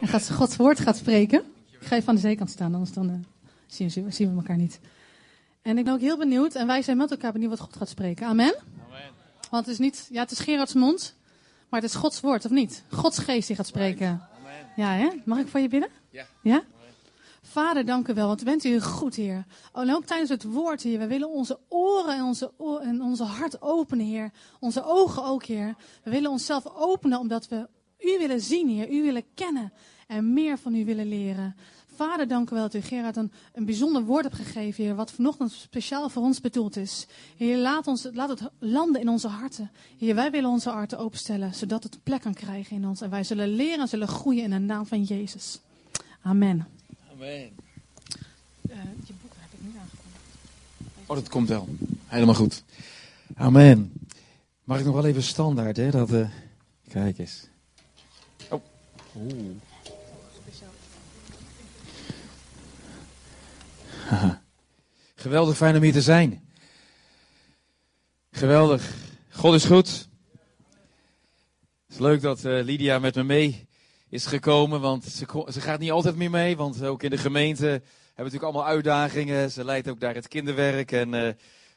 En gaat Gods woord gaat spreken. Ik ga even aan de zijkant staan, anders dan, uh, zien, zien, we elkaar niet. En ik ben ook heel benieuwd, en wij zijn met elkaar benieuwd wat God gaat spreken. Amen? Amen. Want het is niet, ja, het is Gerards mond, maar het is Gods woord, of niet? Gods geest die gaat spreken. Amen. Ja, hè? Mag ik voor je bidden? Ja. Ja? Vader, dank u wel, want bent u goed, Heer. Oh, en ook tijdens het woord, Heer. We willen onze oren en onze, en onze hart openen, Heer. Onze ogen ook, Heer. We willen onszelf openen omdat we u willen zien, Heer. U willen kennen en meer van u willen leren. Vader, dank u wel dat u Gerard een, een bijzonder woord hebt gegeven, Heer. Wat vanochtend speciaal voor ons bedoeld is. Heer, laat, ons, laat het landen in onze harten. Heer, wij willen onze harten openstellen, zodat het plek kan krijgen in ons. En wij zullen leren en zullen groeien in de naam van Jezus. Amen. Amen. Uh, je boek heb ik niet aangekomen. Oh, dat komt wel. Helemaal goed. Amen. Mag ik nog wel even standaard, hè? Dat, uh, kijk eens. Geweldig fijn om hier te zijn. Geweldig. God is goed. Het is leuk dat uh, Lydia met me mee is gekomen, want ze, ze, gaat niet altijd meer mee, want ook in de gemeente hebben we natuurlijk allemaal uitdagingen. Ze leidt ook daar het kinderwerk. En, uh,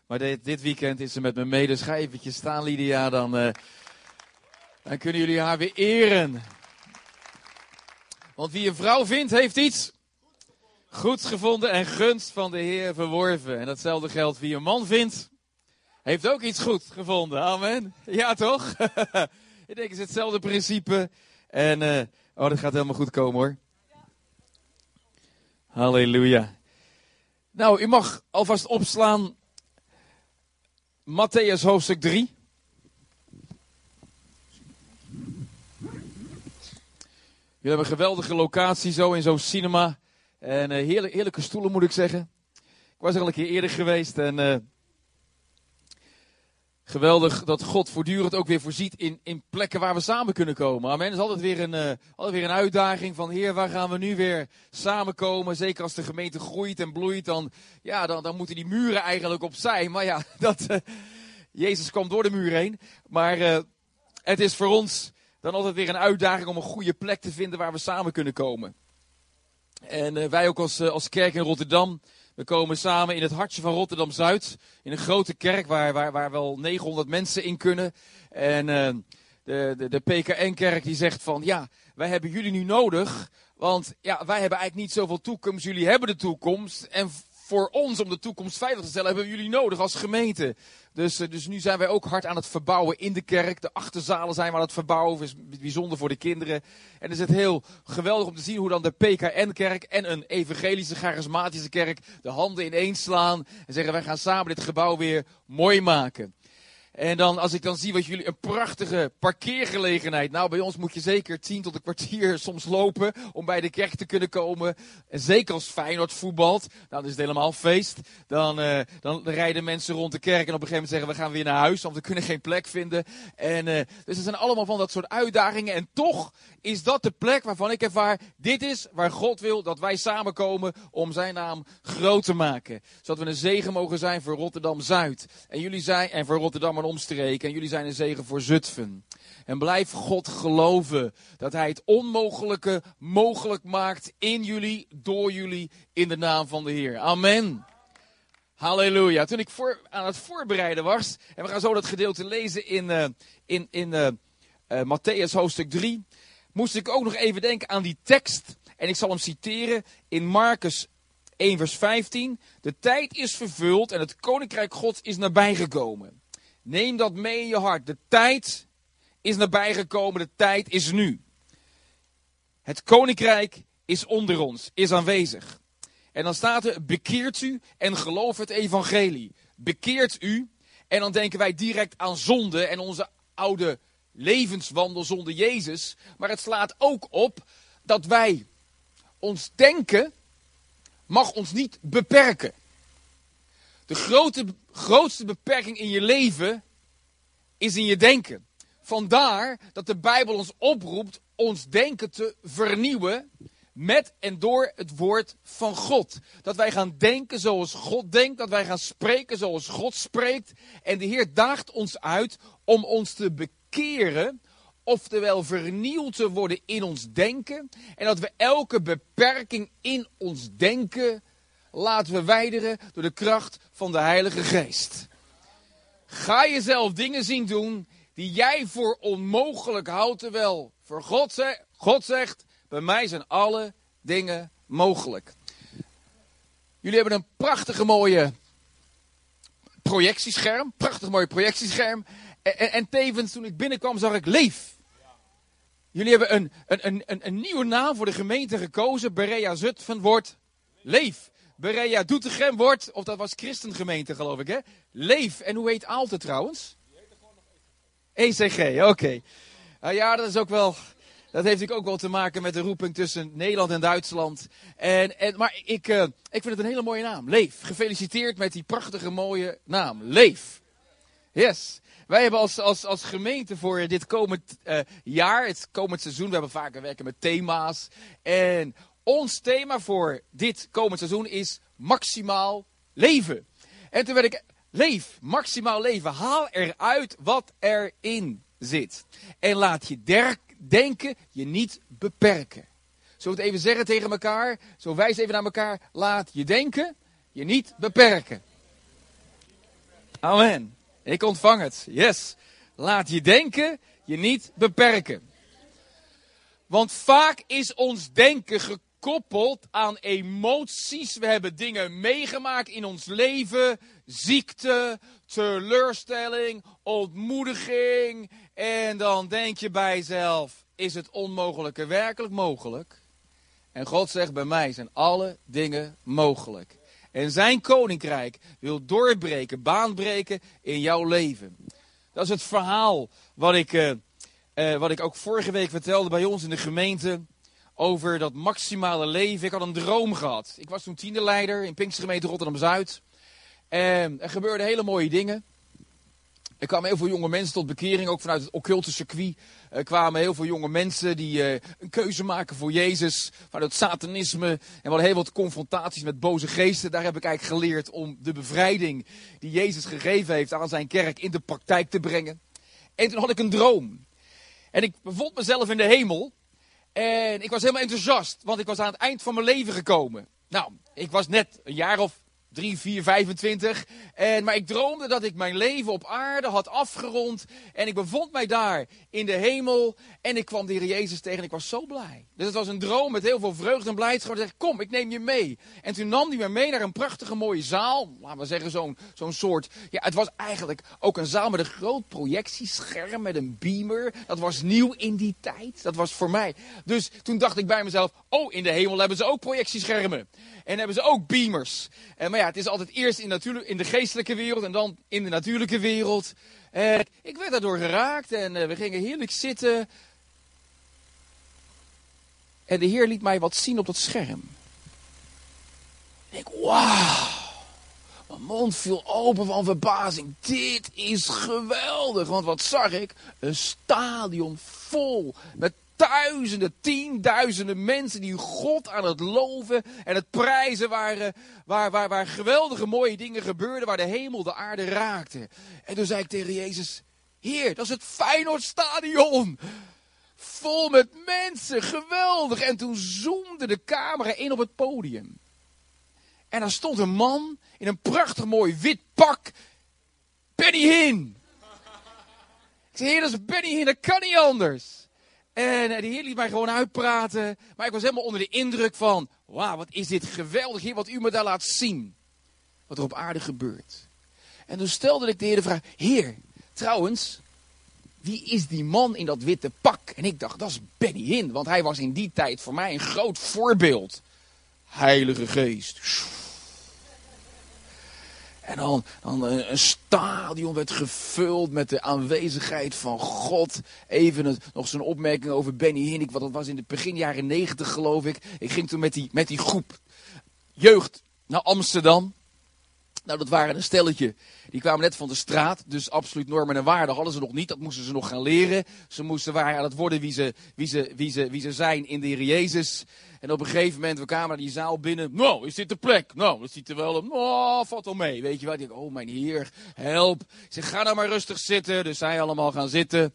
maar dit, dit, weekend is ze met me mee, dus ga eventjes staan Lydia, dan, uh, dan kunnen jullie haar weer eren. Want wie een vrouw vindt, heeft iets goed gevonden en gunst van de Heer verworven. En datzelfde geldt wie een man vindt, heeft ook iets goed gevonden. Amen. Ja, toch? Ik denk, het is hetzelfde principe. En, uh, oh, dat gaat helemaal goed komen hoor. Halleluja. Nou, u mag alvast opslaan. Matthäus hoofdstuk 3. Jullie hebben een geweldige locatie zo in zo'n cinema. En uh, heerlijk, heerlijke stoelen moet ik zeggen. Ik was er al een keer eerder geweest en uh, geweldig dat God voortdurend ook weer voorziet in, in plekken waar we samen kunnen komen. Amen. Het is altijd weer, een, uh, altijd weer een uitdaging van Heer, waar gaan we nu weer samenkomen? Zeker als de gemeente groeit en bloeit, dan, ja, dan, dan moeten die muren eigenlijk opzij. Maar ja, dat, Jezus kwam door de muur heen. Maar het is voor ons dan altijd weer een uitdaging om een goede plek te vinden waar we samen kunnen komen. En uh, wij ook als, uh, als kerk in Rotterdam, we komen samen in het hartje van Rotterdam-Zuid. In een grote kerk waar, waar, waar wel 900 mensen in kunnen. En uh, de, de, de PKN-kerk die zegt van, ja, wij hebben jullie nu nodig. Want ja, wij hebben eigenlijk niet zoveel toekomst, jullie hebben de toekomst. En voor ons om de toekomst veilig te stellen hebben we jullie nodig als gemeente. Dus, eh, dus nu zijn wij ook hard aan het verbouwen in de kerk. De achterzalen zijn we aan het verbouwen. is bijzonder voor de kinderen. En is het heel geweldig om te zien hoe dan de PKN-kerk en een evangelische charismatische kerk de handen ineens slaan. En zeggen wij gaan samen dit gebouw weer mooi maken. En dan, als ik dan zie wat jullie, een prachtige parkeergelegenheid. Nou, bij ons moet je zeker tien tot een kwartier soms lopen om bij de kerk te kunnen komen. En zeker als Feyenoord voetbalt, nou, dan is het helemaal feest. Dan, uh, dan rijden mensen rond de kerk en op een gegeven moment zeggen we gaan weer naar huis, want we kunnen geen plek vinden. En uh, dus er zijn allemaal van dat soort uitdagingen. En toch is dat de plek waarvan ik ervaar, dit is waar God wil dat wij samenkomen om zijn naam groot te maken. Zodat we een zegen mogen zijn voor Rotterdam-Zuid. En jullie zijn, en voor Rotterdam en omstreken. En jullie zijn een zegen voor Zutphen. En blijf God geloven dat Hij het onmogelijke mogelijk maakt in jullie, door jullie, in de naam van de Heer. Amen. Halleluja. Toen ik voor, aan het voorbereiden was, en we gaan zo dat gedeelte lezen in, uh, in, in uh, Matthäus hoofdstuk 3, moest ik ook nog even denken aan die tekst. En ik zal hem citeren in Marcus 1 vers 15. De tijd is vervuld en het koninkrijk gods is nabijgekomen. Neem dat mee in je hart. De tijd is nabijgekomen, de tijd is nu. Het koninkrijk is onder ons, is aanwezig. En dan staat er, bekeert u en geloof het evangelie. Bekeert u en dan denken wij direct aan zonde en onze oude levenswandel zonder Jezus. Maar het slaat ook op dat wij ons denken mag ons niet beperken. De grote, grootste beperking in je leven is in je denken. Vandaar dat de Bijbel ons oproept ons denken te vernieuwen met en door het woord van God. Dat wij gaan denken zoals God denkt, dat wij gaan spreken zoals God spreekt. En de Heer daagt ons uit om ons te bekeren oftewel vernieuwd te worden in ons denken. En dat we elke beperking in ons denken laten we wijderen door de kracht van de Heilige Geest. Ga jezelf dingen zien doen die jij voor onmogelijk houdt, terwijl voor God, zegt, God zegt, bij mij zijn alle dingen mogelijk. Jullie hebben een prachtige mooie projectiescherm, prachtig mooi projectiescherm. En, en, en, tevens toen ik binnenkwam zag ik Leef. Jullie hebben een, een, een, een nieuwe naam voor de gemeente gekozen. Berea Zutphen wordt Leef. Berea Doetinchem wordt, of dat was christengemeente geloof ik hè, Leef. En hoe heet Aalte trouwens? ECG, oké. Nou ja, dat is ook wel, dat heeft ook wel te maken met de roeping tussen Nederland en Duitsland. En, en, maar ik, uh, ik vind het een hele mooie naam. Leef. Gefeliciteerd met die prachtige mooie naam. Leef. Yes. Wij hebben als, als, als gemeente voor dit komend uh, jaar, het komend seizoen, we hebben vaker werken met thema's. En ons thema voor dit komend seizoen is maximaal leven. En toen werd ik, leef, maximaal leven. Haal eruit wat erin zit. En laat je der, denken je niet beperken. Zullen we het even zeggen tegen elkaar? Zo wijs even naar elkaar. Laat je denken je niet beperken. Amen. Ik ontvang het. Yes. Laat je denken je niet beperken. Want vaak is ons denken gekoppeld aan emoties. We hebben dingen meegemaakt in ons leven. Ziekte, teleurstelling, ontmoediging. En dan denk je bij jezelf, is het onmogelijke werkelijk mogelijk? En God zegt, bij mij zijn alle dingen mogelijk. En zijn koninkrijk wil doorbreken, baanbreken in jouw leven. Dat is het verhaal wat ik, uh, uh, wat ik ook vorige week vertelde bij ons in de gemeente. Over dat maximale leven. Ik had een droom gehad. Ik was toen tienerleider in Pinkstergemeente Rotterdam-Zuid. En er gebeurden hele mooie dingen. Er kwamen heel veel jonge mensen tot bekering, ook vanuit het occulte circuit. Er kwamen heel veel jonge mensen die uh, een keuze maken voor Jezus, vanuit satanisme. En we hadden heel wat confrontaties met boze geesten. Daar heb ik eigenlijk geleerd om de bevrijding die Jezus gegeven heeft aan zijn kerk in de praktijk te brengen. En toen had ik een droom. En ik bevond mezelf in de hemel. En ik was helemaal enthousiast, want ik was aan het eind van mijn leven gekomen. Nou, ik was net een jaar of 3, 4, 25. En, maar ik droomde dat ik mijn leven op aarde had afgerond. En ik bevond mij daar in de hemel. En ik kwam de Heer Jezus tegen en ik was zo blij. Dus het was een droom met heel veel vreugde en blijdschap. Ik zei, kom, ik neem je mee. En toen nam hij me mee naar een prachtige mooie zaal. Laten we zeggen, zo'n zo'n soort... Ja, het was eigenlijk ook een zaal met een groot projectiescherm, met een beamer. Dat was nieuw in die tijd. Dat was voor mij. Dus toen dacht ik bij mezelf, oh, in de hemel hebben ze ook projectieschermen. En hebben ze ook beamers. En, maar ja, het is altijd eerst in, in de geestelijke wereld en dan in de natuurlijke wereld. En ik werd daardoor geraakt en uh, we gingen heerlijk zitten. En de Heer liet mij wat zien op dat scherm. Ik, wauw. Mijn mond viel open van verbazing. Dit is geweldig. Want wat zag ik? Een stadion vol met duizenden, tienduizenden mensen die God aan het loven en het prijzen waren. Waar, waar, waar geweldige mooie dingen gebeurden, waar de hemel de aarde raakte. En toen zei ik tegen Jezus, Heer, dat is het Feyenoordstadion. Vol met mensen, geweldig. En toen zoomde de camera in op het podium. En daar stond een man in een prachtig mooi wit pak. Benny Hinn. Ik zei, heer, dat is Benny Hinn, dat kan niet anders. En uh, de Heer liet mij gewoon uitpraten. Maar ik was helemaal onder de indruk van, wauw, wat is dit geweldig, Heer, wat u me daar laat zien. Wat er op aarde gebeurt. En toen stelde ik de Heer de vraag, Heer, trouwens, wie is die man in dat witte pak? En ik dacht, dat is Benny Hinn, want hij was in die tijd voor mij een groot voorbeeld. Heilige Geest. En dan, dan een stadion werd gevuld met de aanwezigheid van God. Even nog zo'n opmerking over Benny Hinnik, want dat was in de begin jaren negentig geloof ik. Ik ging toen met die, met die groep jeugd naar Amsterdam. Nou, dat waren een stelletje. Die kwamen net van de straat. Dus absoluut normen en waarden hadden ze nog niet. Dat moesten ze nog gaan leren. Ze moesten waren aan het worden wie ze, wie, ze, wie, ze, wie ze zijn in de Heer Jezus. En op een gegeven moment, we kwamen die zaal binnen. Nou, is dit de plek? Nou, dat ziet er wel. Oh, valt wel mee. Weet je wat? Ik denk, oh mijn Heer, help. Zeg, ga nou maar rustig zitten. Dus zij allemaal gaan zitten.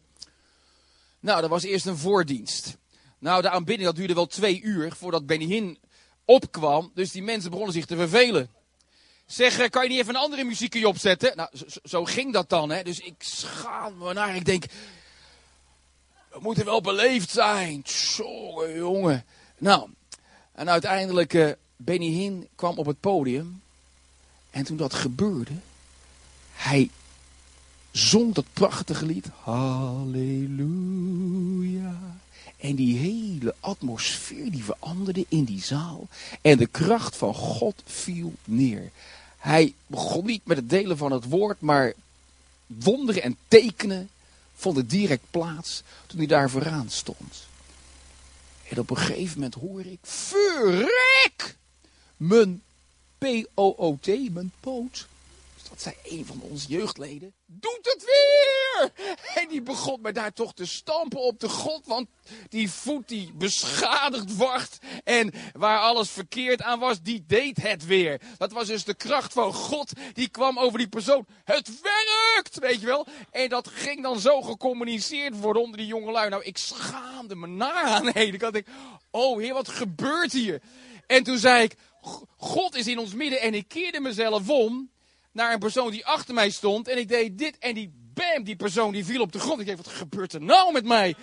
Nou, dat was eerst een voordienst. Nou, de aanbidding dat duurde wel twee uur voordat Benny Hinn opkwam. Dus die mensen begonnen zich te vervelen. Zeg, eh, kan je niet even een andere muziekje opzetten? Nou, zo, ging dat dan, hè. Dus ik schaam me naar. Ik denk, we moeten wel beleefd zijn. Tjonge, jongen. Nou, en uiteindelijk, uh, Benny Hinn kwam op het podium. En toen dat gebeurde, hij zong dat prachtige lied. Halleluja. En die hele atmosfeer die veranderde in die zaal. En de kracht van God viel neer. Hij begon niet met het delen van het woord, maar wonderen en tekenen vonden direct plaats toen hij daar vooraan stond. En op een gegeven moment hoor ik, verrek! Mijn P-O-O-T, mijn poot, dat zei een van onze jeugdleden. Doet het weer! En die begon me daar toch te stampen op de God. Want die voet die beschadigd wordt. En waar alles verkeerd aan was, die deed het weer. Dat was dus de kracht van God. Die kwam over die persoon. Het werkt! Weet je wel? En dat ging dan zo gecommuniceerd worden onder die jongelui. Nou, ik schaamde me naar aan de ene kant. Ik, oh heer, wat gebeurt hier? En toen zei ik, God is in ons midden. En ik keerde mezelf om naar een persoon die achter mij stond. En ik deed dit en die bam, die persoon die viel op de grond. Ik dacht, wat gebeurt er nou met mij?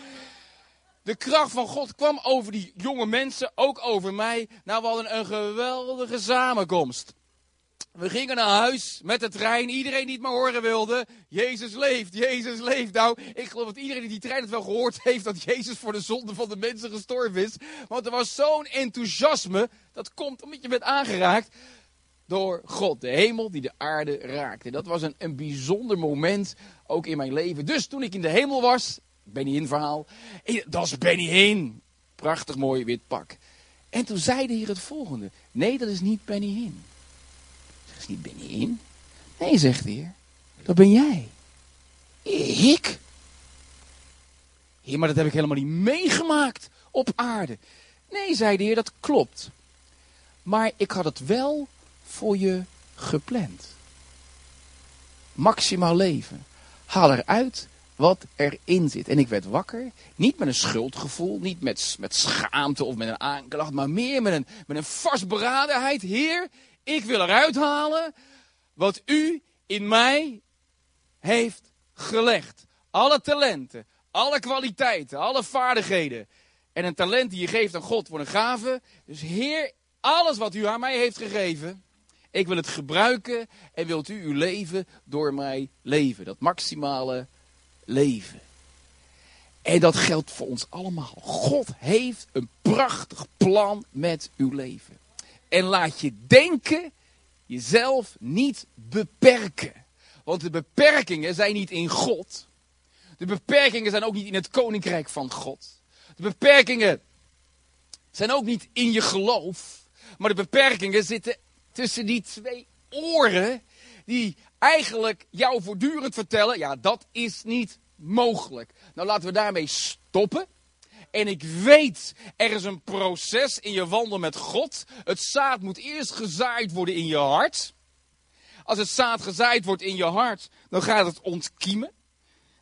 De kracht van God kwam over die jonge mensen, ook over mij. Nou, we hadden een geweldige samenkomst. We gingen naar huis met de trein. Iedereen die het maar horen wilde. Jezus leeft, Jezus leeft. Nou, ik geloof dat iedereen die die trein het wel gehoord heeft dat Jezus voor de zonde van de mensen gestorven is. Want er was zo'n enthousiasme. Dat komt omdat je bent aangeraakt door God. De hemel die de aarde raakte. Dat was een, een bijzonder moment, ook in mijn leven. Dus toen ik in de hemel was, Benny in verhaal. Dat is Benny heen. Prachtig mooi wit pak. En toen zei de Heer het volgende. Nee, dat is niet Benny heen. Dat is niet Benny in. Nee, zegt de Heer. Dat ben jij. Ik? Heer, maar dat heb ik helemaal niet meegemaakt op aarde. Nee, zei de Heer, dat klopt. Maar ik had het wel voor je gepland. Maximaal leven. Haal eruit wat erin zit. En ik werd wakker, niet met een schuldgevoel, niet met, met schaamte of met een aanklacht, maar meer met een, met een vastberadenheid. Heer, ik wil eruit halen wat u in mij heeft gelegd. Alle talenten, alle kwaliteiten, alle vaardigheden. En een talent die je geeft aan God wordt een gave. Dus Heer, alles wat u aan mij heeft gegeven, ik wil het gebruiken en wilt u uw leven door mij leven. Dat maximale leven. En dat geldt voor ons allemaal. God heeft een prachtig plan met uw leven. En laat je denken jezelf niet beperken. Want de beperkingen zijn niet in God. De beperkingen zijn ook niet in het koninkrijk van God. De beperkingen zijn ook niet in je geloof. Maar de beperkingen zitten tussen die twee oren die eigenlijk jou voortdurend vertellen, ja, dat is niet mogelijk. Nou, laten we daarmee stoppen. En ik weet, er is een proces in je wandel met God. Het zaad moet eerst gezaaid worden in je hart. Als het zaad gezaaid wordt in je hart, dan gaat het ontkiemen.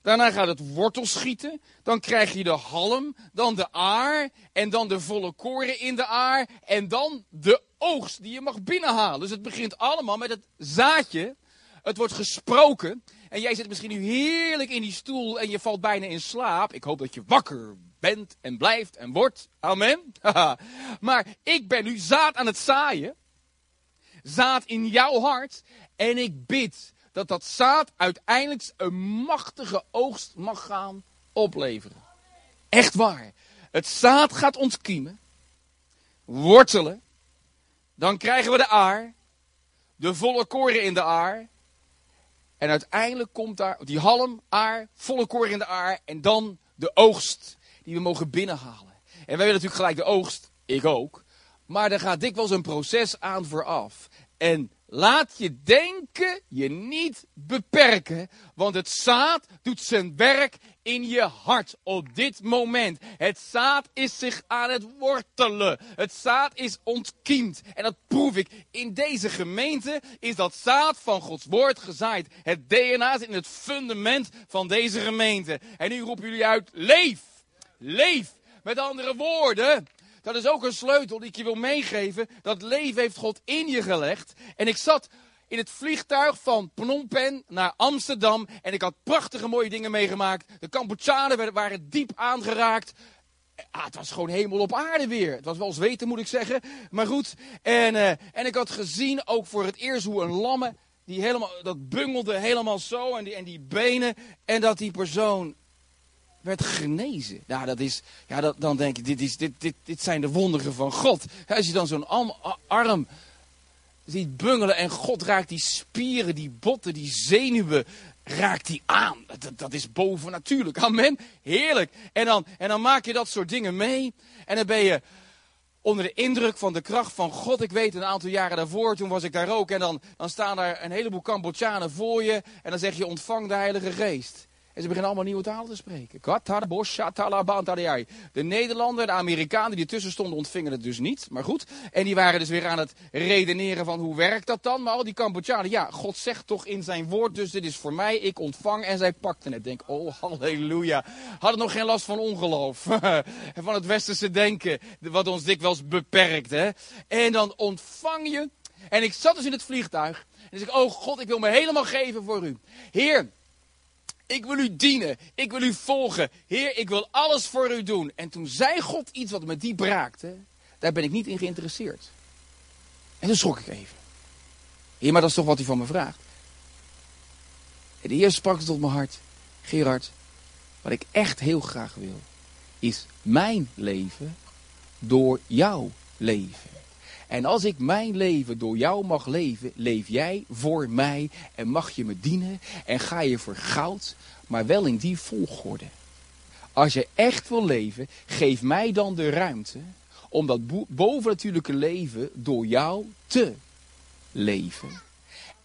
Daarna gaat het wortel schieten. Dan krijg je de halm, dan de aar. En dan de volle koren in de aar. En dan de oogst die je mag binnenhalen. Dus het begint allemaal met het zaadje. Het wordt gesproken. En jij zit misschien nu heerlijk in die stoel en je valt bijna in slaap. Ik hoop dat je wakker bent en blijft en wordt. Amen. maar ik ben nu zaad aan het zaaien. Zaad in jouw hart. En ik bid dat dat zaad uiteindelijk een machtige oogst mag gaan opleveren. Echt waar. Het zaad gaat ontkiemen, wortelen, dan krijgen we de aar, de volle koren in de aar. En uiteindelijk komt daar die halm, aar, volle koren in de aar en dan de oogst die we mogen binnenhalen. En wij willen natuurlijk gelijk de oogst, ik ook. Maar er gaat dikwijls een proces aan vooraf. En Laat je denken je niet beperken, want het zaad doet zijn werk in je hart op dit moment. Het zaad is zich aan het wortelen. Het zaad is ontkiemd. En dat proef ik. In deze gemeente is dat zaad van Gods woord gezaaid. Het DNA zit in het fundament van deze gemeente. En nu roepen jullie uit, leef! Leef! Met andere woorden, dat is ook een sleutel die ik je wil meegeven. Dat leven heeft God in je gelegd. En ik zat in het vliegtuig van Phnom Penh naar Amsterdam. En ik had prachtige mooie dingen meegemaakt. De Cambodjanen waren diep aangeraakt. Ah, het was gewoon hemel op aarde weer. Het was wel zweten, moet ik zeggen. Maar goed. En, uh, en ik had gezien ook voor het eerst hoe een lamme. Die helemaal, dat bungelde helemaal zo. En die, en die benen. En dat die persoon werd genezen. Nou, dat is, ja, dat, dan denk je, dit, is, dit, dit, dit zijn de wonderen van God. Als je dan zo'n arm ziet bungelen en God raakt die spieren, die botten, die zenuwen, raakt die aan. Dat, dat is bovennatuurlijk. Amen. Heerlijk. En dan, en dan maak je dat soort dingen mee. En dan ben je onder de indruk van de kracht van God. Ik weet een aantal jaren daarvoor, toen was ik daar ook. En dan, dan staan daar een heleboel Cambodjanen voor je. En dan zeg je, ontvang de Heilige Geest. En ze beginnen allemaal nieuwe talen te spreken. De Nederlander, de Amerikanen die ertussen stonden ontvingen het dus niet. Maar goed. En die waren dus weer aan het redeneren van hoe werkt dat dan. Maar al die Cambodjanen, ja, God zegt toch in zijn woord, dus dit is voor mij, ik ontvang. En zij pakten het. Denk, oh halleluja. Hadden nog geen last van ongeloof. van het westerse denken, wat ons dikwijls beperkt. Hè? En dan ontvang je. En ik zat dus in het vliegtuig. En ik, oh God, ik wil me helemaal geven voor u. Heer, ik wil u dienen. Ik wil u volgen. Heer, ik wil alles voor u doen. En toen zei God iets wat me diep raakte. Daar ben ik niet in geïnteresseerd. En toen schrok ik even. Heer, maar dat is toch wat u van me vraagt. En de Heer sprak tot mijn hart. Gerard, wat ik echt heel graag wil, is mijn leven door jouw leven. En als ik mijn leven door jou mag leven, leef jij voor mij en mag je me dienen en ga je voor goud, maar wel in die volgorde. Als je echt wil leven, geef mij dan de ruimte om dat bovennatuurlijke leven door jou te leven.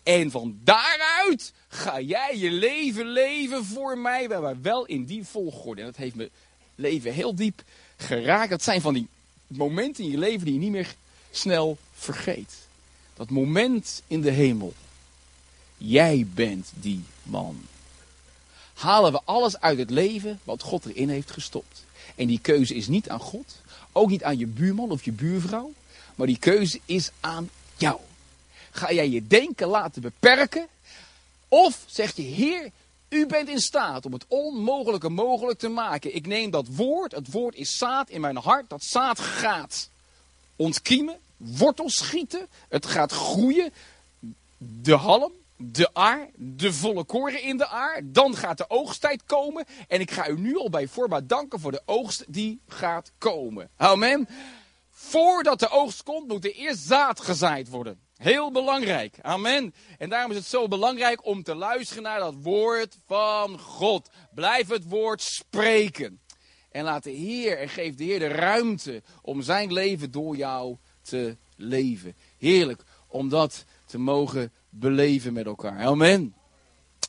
En van daaruit ga jij je leven leven voor mij, maar wel in die volgorde. En dat heeft mijn leven heel diep geraakt. Dat zijn van die momenten in je leven die je niet meer snel vergeet. Dat moment in de hemel. Jij bent die man. Halen we alles uit het leven wat God erin heeft gestopt. En die keuze is niet aan God, ook niet aan je buurman of je buurvrouw, maar die keuze is aan jou. Ga jij je denken laten beperken? Of zeg je, Heer, u bent in staat om het onmogelijke mogelijk te maken. Ik neem dat woord, het woord is zaad in mijn hart, dat zaad gaat ontkiemen, wortels schieten. Het gaat groeien. De halm, de aar, de volle koren in de aar. Dan gaat de oogsttijd komen. En ik ga u nu al bij voorbaat danken voor de oogst die gaat komen. Amen. Voordat de oogst komt, moet er eerst zaad gezaaid worden. Heel belangrijk. Amen. En daarom is het zo belangrijk om te luisteren naar dat woord van God. Blijf het woord spreken. En laat de Heer en geef de Heer de ruimte om zijn leven door jou te leven. Heerlijk om dat te mogen beleven met elkaar. Amen.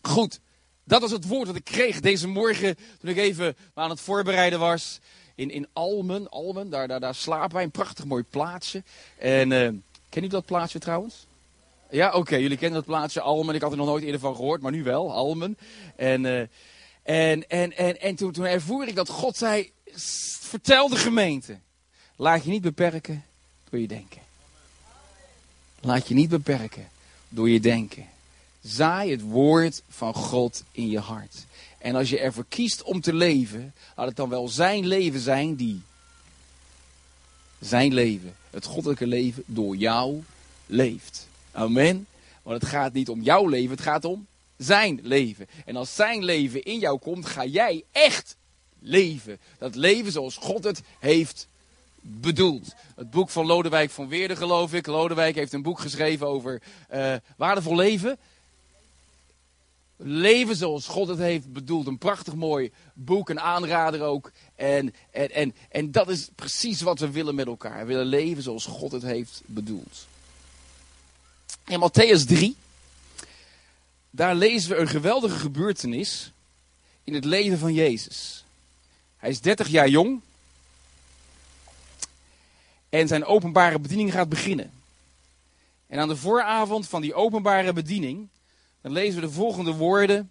Goed, dat was het woord dat ik kreeg deze morgen toen ik even aan het voorbereiden was. In, in Almen, Almen daar, daar, daar slapen wij, een prachtig mooi plaatsje. En uh, ken u dat plaatsje trouwens? Ja, oké, jullie kennen dat plaatsje Almen. Ik had er nog nooit eerder van gehoord, maar nu wel, Almen. En... Uh, en, en, en, en toen, toen ervoer ik dat God zei, vertel de gemeente. Laat je niet beperken door je denken. Laat je niet beperken door je denken. Zaai het woord van God in je hart. En als je ervoor kiest om te leven, laat het dan wel zijn leven zijn die zijn leven, het goddelijke leven, door jou leeft. Amen. Want het gaat niet om jouw leven, het gaat om zijn leven. En als zijn leven in jou komt, ga jij echt leven. Dat leven zoals God het heeft bedoeld. Het boek van Lodewijk van Weerde, geloof ik. Lodewijk heeft een boek geschreven over uh, waardevol leven. Leven zoals God het heeft bedoeld. Een prachtig mooi boek, een aanrader ook. En, en, en, en dat is precies wat we willen met elkaar. We willen leven zoals God het heeft bedoeld. In Matthäus 3, daar lezen we een geweldige gebeurtenis in het leven van Jezus. Hij is 30 jaar jong en zijn openbare bediening gaat beginnen. En aan de vooravond van die openbare bediening, dan lezen we de volgende woorden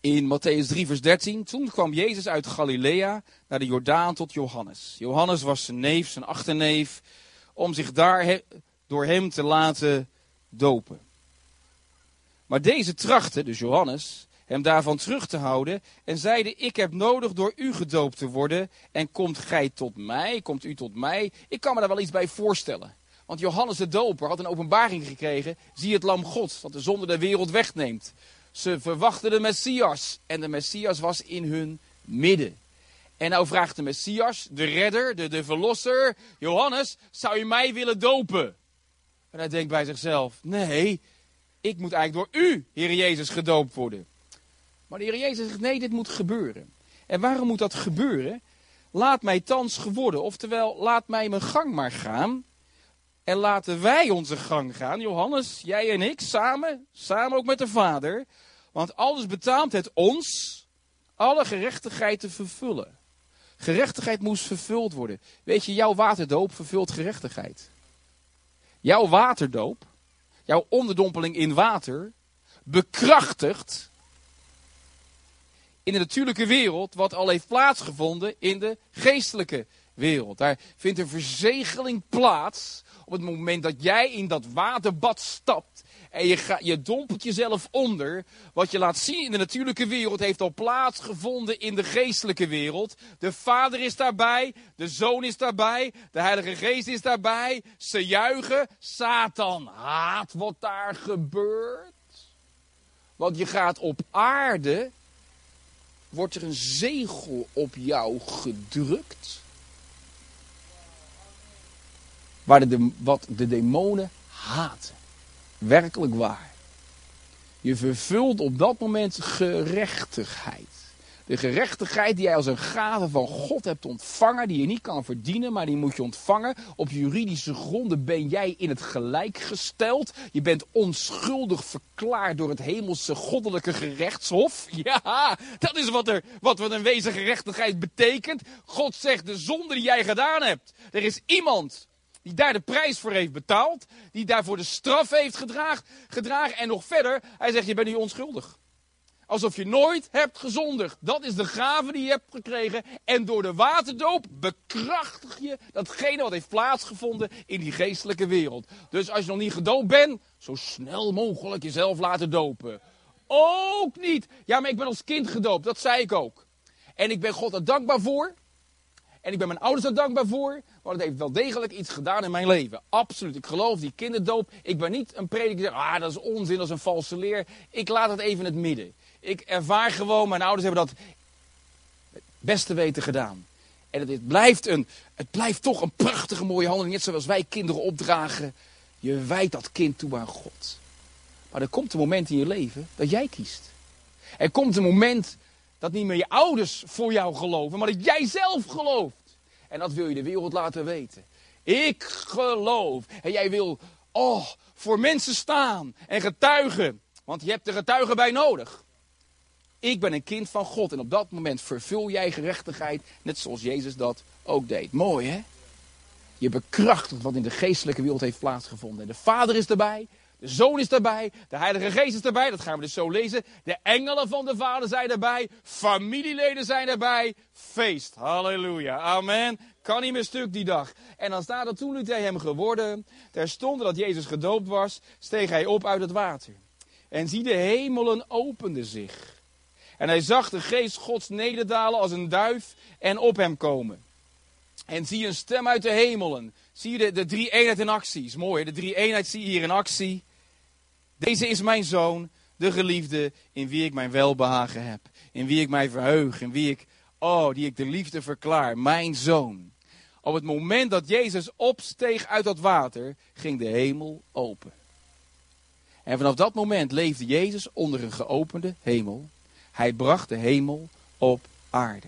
in Matthäus 3, vers 13. Toen kwam Jezus uit Galilea naar de Jordaan tot Johannes. Johannes was zijn neef, zijn achterneef, om zich daar door hem te laten dopen. Maar deze trachtte, dus Johannes, hem daarvan terug te houden en zeide, ik heb nodig door u gedoopt te worden en komt gij tot mij, komt u tot mij. Ik kan me daar wel iets bij voorstellen. Want Johannes de Doper had een openbaring gekregen, zie het lam Gods, dat de zonde der wereld wegneemt. Ze verwachten de Messias en de Messias was in hun midden. En nou vraagt de Messias, de redder, de, de verlosser, Johannes, zou je mij willen dopen? En hij denkt bij zichzelf, nee, ik moet eigenlijk door u, Heer Jezus, gedoopt worden. Maar de Heer Jezus zegt, nee, dit moet gebeuren. En waarom moet dat gebeuren? Laat mij thans geworden, oftewel, laat mij mijn gang maar gaan. En laten wij onze gang gaan, Johannes, jij en ik, samen, samen ook met de Vader. Want alles betaamt het ons alle gerechtigheid te vervullen. Gerechtigheid moest vervuld worden. Weet je, jouw waterdoop vervult gerechtigheid. Jouw waterdoop, jouw onderdompeling in water, bekrachtigt in de natuurlijke wereld wat al heeft plaatsgevonden in de geestelijke wereld. Daar vindt een verzegeling plaats op het moment dat jij in dat waterbad stapt en je, je dompelt jezelf onder. Wat je laat zien in de natuurlijke wereld heeft al plaatsgevonden in de geestelijke wereld. De Vader is daarbij, de Zoon is daarbij, de Heilige Geest is daarbij. Ze juichen, Satan haat wat daar gebeurt. Want je gaat op aarde, wordt er een zegel op jou gedrukt. Waar de, wat de demonen haten werkelijk waar. Je vervult op dat moment gerechtigheid. De gerechtigheid die jij als een gave van God hebt ontvangen, die je niet kan verdienen, maar die moet je ontvangen. Op juridische gronden ben jij in het gelijk gesteld. Je bent onschuldig verklaard door het hemelse goddelijke gerechtshof. Ja, dat is wat, er, wat een wezen gerechtigheid betekent. God zegt de zonde die jij gedaan hebt. Er is iemand die daar de prijs voor heeft betaald. Die daarvoor de straf heeft gedragen, gedragen. En nog verder, hij zegt, je bent nu onschuldig. Alsof je nooit hebt gezondigd. Dat is de gave die je hebt gekregen. En door de waterdoop bekrachtig je datgene wat heeft plaatsgevonden in die geestelijke wereld. Dus als je nog niet gedoopt bent, zo snel mogelijk jezelf laten dopen. Ook niet. Ja, maar ik ben als kind gedoopt. Dat zei ik ook. En ik ben God er dankbaar voor. En ik ben mijn ouders er dankbaar voor. Want het heeft wel degelijk iets gedaan in mijn leven. Absoluut. Ik geloof die kinderdoop. Ik ben niet een zegt, ah, dat is onzin, dat is een valse leer. Ik laat het even in het midden. Ik ervaar gewoon, mijn ouders hebben dat het beste weten gedaan. En het, blijft, een, het blijft toch een prachtige mooie handeling. Net zoals wij kinderen opdragen. Je wijt dat kind toe aan God. Maar er komt een moment in je leven dat jij kiest. Er komt een moment dat niet meer je ouders voor jou geloven, maar dat jij zelf gelooft. En dat wil je de wereld laten weten. Ik geloof. En jij wil, oh, voor mensen staan en getuigen. Want je hebt de getuigen bij nodig. Ik ben een kind van God. En op dat moment vervul jij gerechtigheid. Net zoals Jezus dat ook deed. Mooi hè? Je bekrachtigt wat in de geestelijke wereld heeft plaatsgevonden. En de Vader is erbij. De Zoon is erbij, de Heilige Geest is erbij, dat gaan we dus zo lezen. De engelen van de Vader zijn erbij, familieleden zijn erbij. Feest, halleluja, amen. Kan niet meer stuk die dag. En dan staat er toen liet hij hem geworden, terstond dat Jezus gedoopt was, steeg hij op uit het water. En zie de hemelen openden zich. En hij zag de geest Gods nederdalen als een duif en op hem komen. En zie een stem uit de hemelen. Zie je de, de drie eenheid in actie. Is mooi, de drie eenheid zie je hier in actie. Deze is mijn zoon, de geliefde, in wie ik mijn welbehagen heb. In wie ik mij verheug, in wie ik, oh, die ik de liefde verklaar. Mijn zoon. Op het moment dat Jezus opsteeg uit dat water, ging de hemel open. En vanaf dat moment leefde Jezus onder een geopende hemel. Hij bracht de hemel op aarde.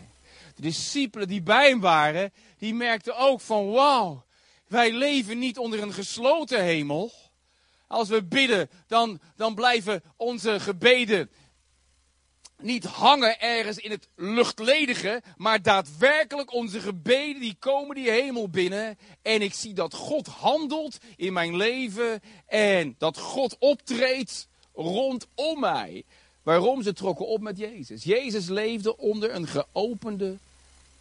De discipelen die bij hem waren, die merkten ook van wauw, wij leven niet onder een gesloten hemel. Als we bidden, dan, dan blijven onze gebeden niet hangen ergens in het luchtledige, maar daadwerkelijk onze gebeden die komen die hemel binnen. En ik zie dat God handelt in mijn leven en dat God optreedt rondom mij. Waarom? Ze trokken op met Jezus. Jezus leefde onder een geopende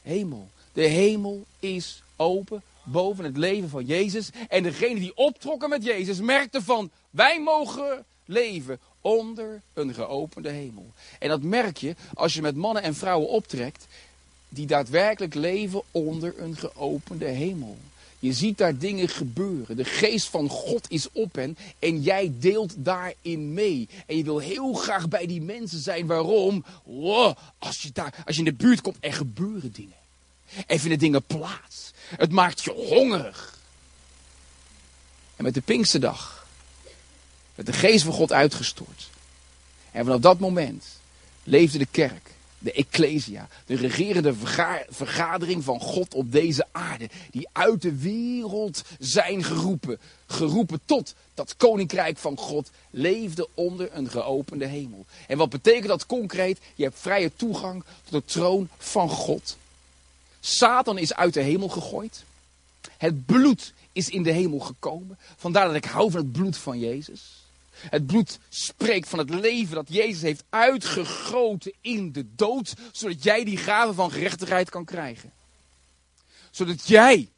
hemel. De hemel is open boven het leven van Jezus. En degene die optrokken met Jezus merkte van, wij mogen leven onder een geopende hemel. En dat merk je als je met mannen en vrouwen optrekt die daadwerkelijk leven onder een geopende hemel. Je ziet daar dingen gebeuren. De geest van God is op hen en jij deelt daarin mee. En je wil heel graag bij die mensen zijn. Waarom? Wow, als, je daar, als je in de buurt komt, er gebeuren dingen. Er vinden dingen plaats. Het maakt je hongerig. En met de Pinksterdag met de geest van God uitgestort. En vanaf dat moment leefde de kerk, de Ecclesia, de regerende vergadering van God op deze aarde, die uit de wereld zijn geroepen, geroepen tot dat koninkrijk van God, leefde onder een geopende hemel. En wat betekent dat concreet? Je hebt vrije toegang tot de troon van God. Satan is uit de hemel gegooid. Het bloed is in de hemel gekomen. Vandaar dat ik hou van het bloed van Jezus. Het bloed spreekt van het leven dat Jezus heeft uitgegoten in de dood, zodat jij die gave van gerechtigheid kan krijgen. Zodat jij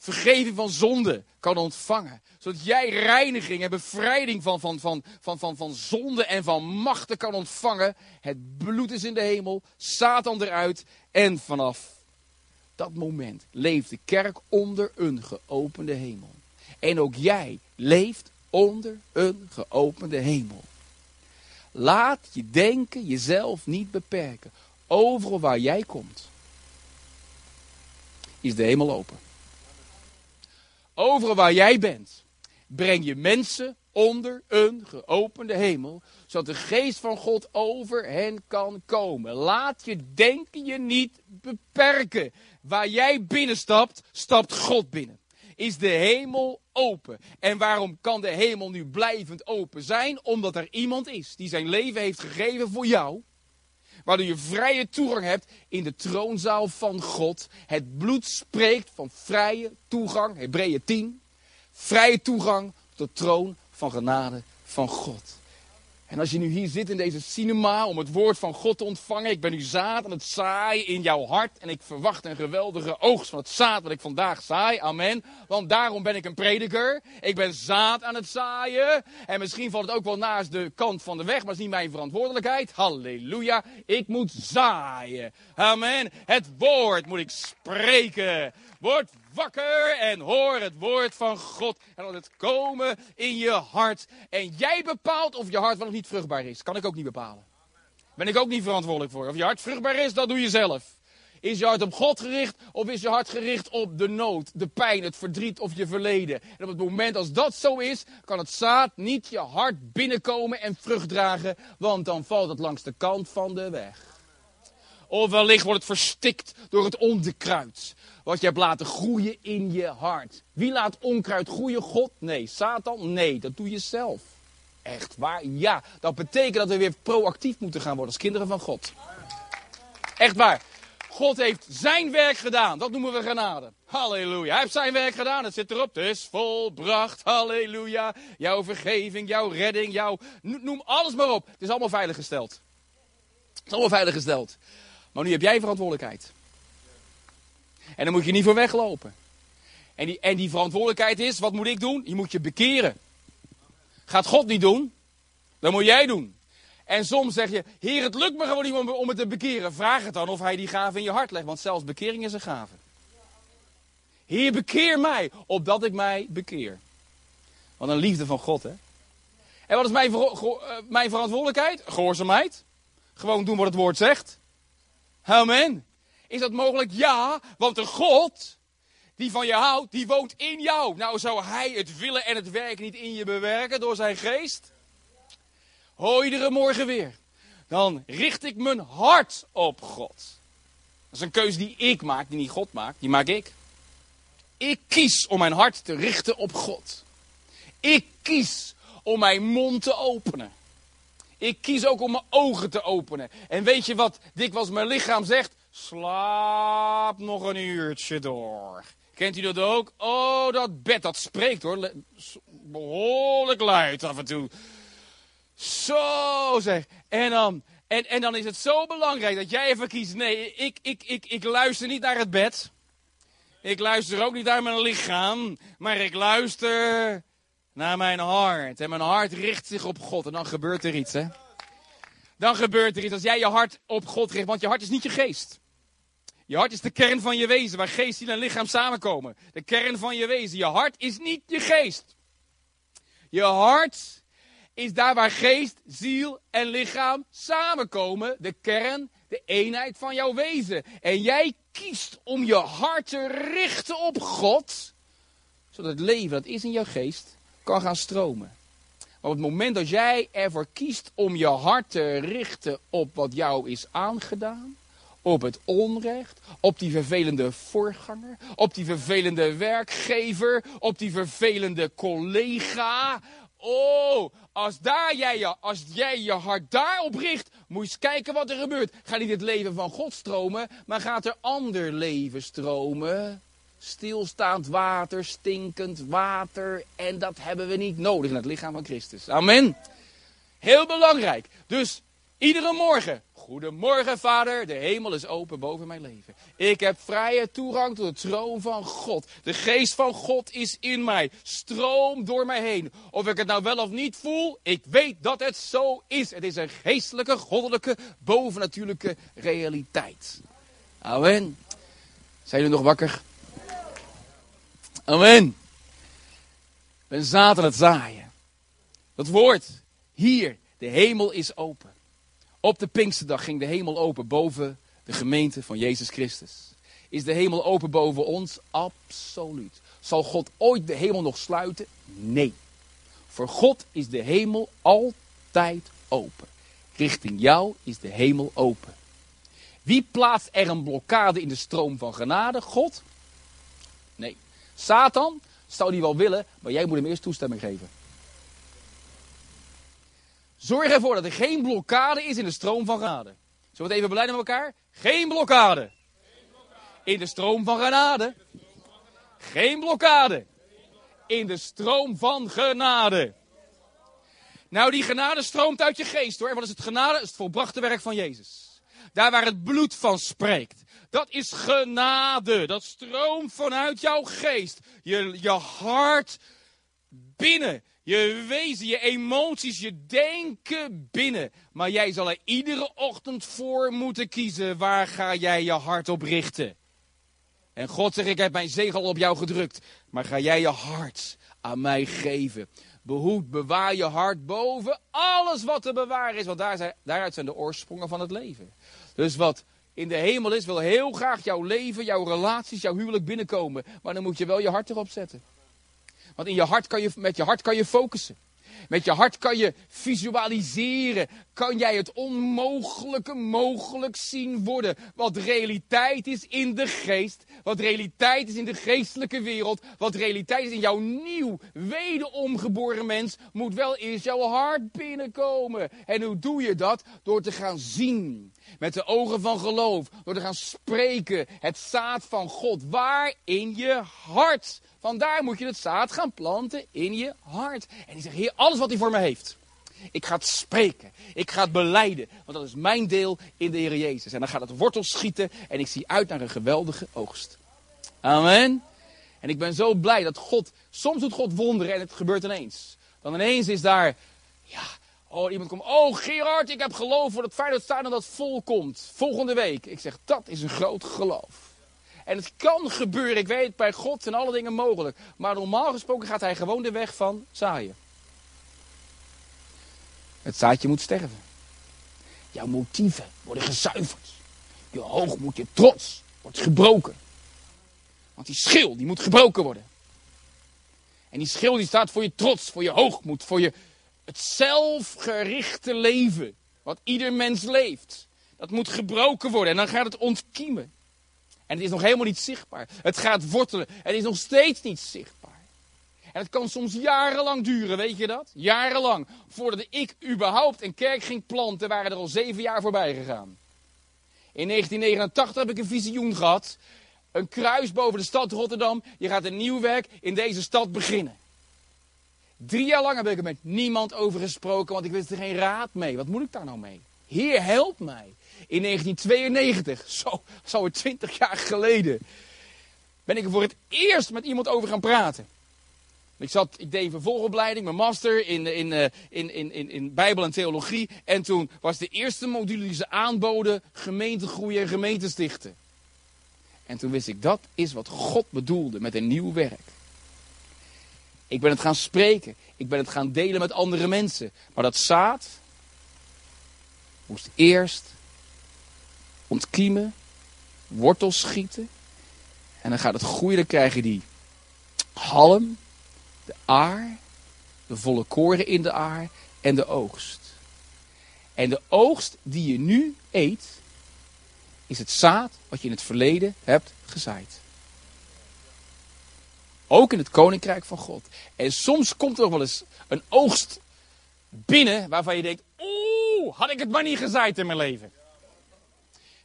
vergeving van zonde kan ontvangen. Zodat jij reiniging en bevrijding van, van, van, van, van, van zonde en van machten kan ontvangen. Het bloed is in de hemel, Satan eruit en vanaf dat moment leeft de kerk onder een geopende hemel. En ook jij leeft onder een geopende hemel. Laat je denken jezelf niet beperken. Overal waar jij komt, is de hemel open. Overal waar jij bent, breng je mensen onder een geopende hemel, zodat de geest van God over hen kan komen. Laat je denken je niet beperken. Waar jij binnenstapt, stapt God binnen is de hemel open. En waarom kan de hemel nu blijvend open zijn? Omdat er iemand is die zijn leven heeft gegeven voor jou. Waardoor je vrije toegang hebt in de troonzaal van God. Het bloed spreekt van vrije toegang, Hebreeën 10. Vrije toegang tot de troon van genade van God. En als je nu hier zit in deze cinema om het woord van God te ontvangen, ik ben nu zaad aan het zaaien in jouw hart en ik verwacht een geweldige oogst van het zaad wat ik vandaag zaai. Amen. Want daarom ben ik een prediker. Ik ben zaad aan het zaaien. En misschien valt het ook wel naast de kant van de weg, maar is niet mijn verantwoordelijkheid. Halleluja. Ik moet zaaien. Amen. Het woord moet ik spreken. Word wakker en hoor het woord van God. En laat het komen in je hart. En jij bepaalt of je hart wel of niet vruchtbaar is. Kan ik ook niet bepalen. Ben ik ook niet verantwoordelijk voor. Of je hart vruchtbaar is, dat doe je zelf. Is je hart op God gericht of is je hart gericht op de nood, de pijn, het verdriet of je verleden? En op het moment als dat zo is, kan het zaad niet je hart binnenkomen en vrucht dragen, want dan valt het langs de kant van de weg. Of wellicht wordt het verstikt door het onkruid. Wat je hebt laten groeien in je hart. Wie laat onkruid groeien? God? Nee. Satan? Nee. Dat doe je zelf. Echt waar? Ja. Dat betekent dat we weer proactief moeten gaan worden als kinderen van God. Echt waar. God heeft zijn werk gedaan. Dat noemen we genade. Halleluja. Hij heeft zijn werk gedaan. Het zit erop. Het is volbracht. Halleluja. Jouw vergeving, jouw redding, jouw... Noem alles maar op. Het is allemaal veilig gesteld. Het is allemaal veilig gesteld. Maar nu heb jij verantwoordelijkheid. En daar moet je niet voor weglopen. En die, en die verantwoordelijkheid is, wat moet ik doen? Je moet je bekeren. Gaat God niet doen? Dan moet jij doen. En soms zeg je, Heer, het lukt me gewoon niet om, om het te bekeren. Vraag het dan of hij die gave in je hart legt, want zelfs bekering is een gave. Heer, bekeer mij, opdat ik mij bekeer. Wat een liefde van God, hè? En wat is mijn, eh, mijn verantwoordelijkheid? Gehoorzaamheid. Gewoon doen wat het woord zegt. Amen. Is dat mogelijk? Ja, want de God die van je houdt, die woont in jou. Nou, zou hij het willen en het werken niet in je bewerken door zijn geest? Hoor je er morgen weer? Dan richt ik mijn hart op God. Dat is een keuze die ik maak, die niet God maakt, die maak ik. Ik kies om mijn hart te richten op God. Ik kies om mijn mond te openen. Ik kies ook om mijn ogen te openen. En weet je wat dikwijls mijn lichaam zegt? Slaap nog een uurtje door. Kent u dat ook? Oh, dat bed, dat spreekt hoor. Behoorlijk luid af en toe. Zo zeg. En dan, en, en dan is het zo belangrijk dat jij even kiest. Nee, ik, ik, ik, ik luister niet naar het bed. Ik luister ook niet naar mijn lichaam. Maar ik luister naar mijn hart. En mijn hart richt zich op God. En dan gebeurt er iets, hè? Dan gebeurt er iets als jij je hart op God richt. Want je hart is niet je geest. Je hart is de kern van je wezen, waar geest, ziel en lichaam samenkomen. De kern van je wezen. Je hart is niet je geest. Je hart is daar waar geest, ziel en lichaam samenkomen. De kern, de eenheid van jouw wezen. En jij kiest om je hart te richten op God. Zodat het leven dat is in jouw geest kan gaan stromen. Maar op het moment dat jij ervoor kiest om je hart te richten op wat jou is aangedaan, op het onrecht, op die vervelende voorganger, op die vervelende werkgever, op die vervelende collega. Oh, als, daar jij, je, als jij je hart daarop richt, moet je eens kijken wat er gebeurt. Gaat niet het leven van God stromen, maar gaat er ander leven stromen. Stilstaand water, stinkend water. En dat hebben we niet nodig in het lichaam van Christus. Amen. Heel belangrijk. Dus iedere morgen. Goedemorgen vader, de hemel is open boven mijn leven. Ik heb vrije toegang tot de troon van God. De geest van God is in mij. Stroom door mij heen. Of ik het nou wel of niet voel, ik weet dat het zo is. Het is een geestelijke, goddelijke, bovennatuurlijke realiteit. Amen. Zijn jullie nog wakker? Amen. Zaad aan het zaaien. Dat woord, hier, de hemel is open. Op de Pinksterdag ging de hemel open boven de gemeente van Jezus Christus. Is de hemel open boven ons? Absoluut. Zal God ooit de hemel nog sluiten? Nee. Voor God is de hemel altijd open. Richting jou is de hemel open. Wie plaatst er een blokkade in de stroom van genade? God? Nee. Satan zou die wel willen, maar jij moet hem eerst toestemming geven. Zorg ervoor dat er geen blokkade is in de stroom van genade. Zullen we het even beleiden met elkaar? Geen blokkade. In de stroom van genade. Geen blokkade. In de stroom van genade. Nou, die genade stroomt uit je geest hoor. En wat is het genade? Het is het volbrachte werk van Jezus. Daar waar het bloed van spreekt. Dat is genade. Dat stroomt vanuit jouw geest. Je, je hart binnen. Je wezen, je emoties, je denken binnen. Maar jij zal er iedere ochtend voor moeten kiezen. Waar ga jij je hart op richten? En God zegt, ik heb mijn zegel op jou gedrukt. Maar ga jij je hart aan mij geven? Behoed, bewaar je hart boven alles wat te bewaren is. Want daar zijn, daaruit zijn de oorsprongen van het leven. Dus wat in de hemel is, wil heel graag jouw leven, jouw relaties, jouw huwelijk binnenkomen. Maar dan moet je wel je hart erop zetten. Want in je hart kan je, met je hart kan je focussen. Met je hart kan je visualiseren. Kan jij het onmogelijke mogelijk zien worden. Wat realiteit is in de geest. Wat realiteit is in de geestelijke wereld. Wat realiteit is in jouw nieuw, wederomgeboren mens. Moet wel eerst jouw hart binnenkomen. En hoe doe je dat? Door te gaan zien. Met de ogen van geloof. Door te gaan spreken. Het zaad van God. Waar? In je hart. Vandaar moet je het zaad gaan planten in je hart. En die zegt, Heer, alles wat hij voor me heeft. Ik ga het spreken. Ik ga het beleiden. Want dat is mijn deel in de Heer Jezus. En dan gaat het wortels schieten. En ik zie uit naar een geweldige oogst. Amen. En ik ben zo blij dat God, soms doet God wonderen en het gebeurt ineens. Dan ineens is daar, ja, oh iemand komt, oh Gerard, ik heb geloof voor het dat staan dat vol komt. Volgende week. Ik zeg, dat is een groot geloof. En het kan gebeuren, ik weet, bij God zijn alle dingen mogelijk. Maar normaal gesproken gaat hij gewoon de weg van zaaien. Het zaadje moet sterven. Jouw motieven worden gezuiverd. Je hoogmoed, je trots wordt gebroken. Want die schil, die moet gebroken worden. En die schil die staat voor je trots, voor je hoogmoed, voor je, het zelfgerichte leven. Wat ieder mens leeft. Dat moet gebroken worden en dan gaat het ontkiemen. En het is nog helemaal niet zichtbaar. Het gaat wortelen. Het is nog steeds niet zichtbaar. En het kan soms jarenlang duren, weet je dat? Jarenlang. Voordat ik überhaupt een kerk ging planten, waren er al zeven jaar voorbij gegaan. In 1989 heb ik een visioen gehad. Een kruis boven de stad Rotterdam. Je gaat een nieuw werk in deze stad beginnen. Drie jaar lang heb ik er met niemand over gesproken, want ik wist er geen raad mee. Wat moet ik daar nou mee? Heer, help mij. In 1992, zo, zo 20 jaar geleden, ben ik er voor het eerst met iemand over gaan praten. Ik, zat, ik deed een vervolgopleiding, mijn master in, in, in, in, in, in Bijbel en Theologie. En toen was de eerste module die ze aanboden gemeentegroei en gemeentestichten. En toen wist ik, dat is wat God bedoelde met een nieuw werk. Ik ben het gaan spreken. Ik ben het gaan delen met andere mensen. Maar dat zaad moest eerst ontkiemen, wortels schieten. En dan gaat het groeien, dan krijg je die halm, de aar, de volle koren in de aar en de oogst. En de oogst die je nu eet, is het zaad wat je in het verleden hebt gezaaid. Ook in het koninkrijk van God. En soms komt er nog wel eens een oogst binnen waarvan je denkt: Oeh, had ik het maar niet gezaaid in mijn leven.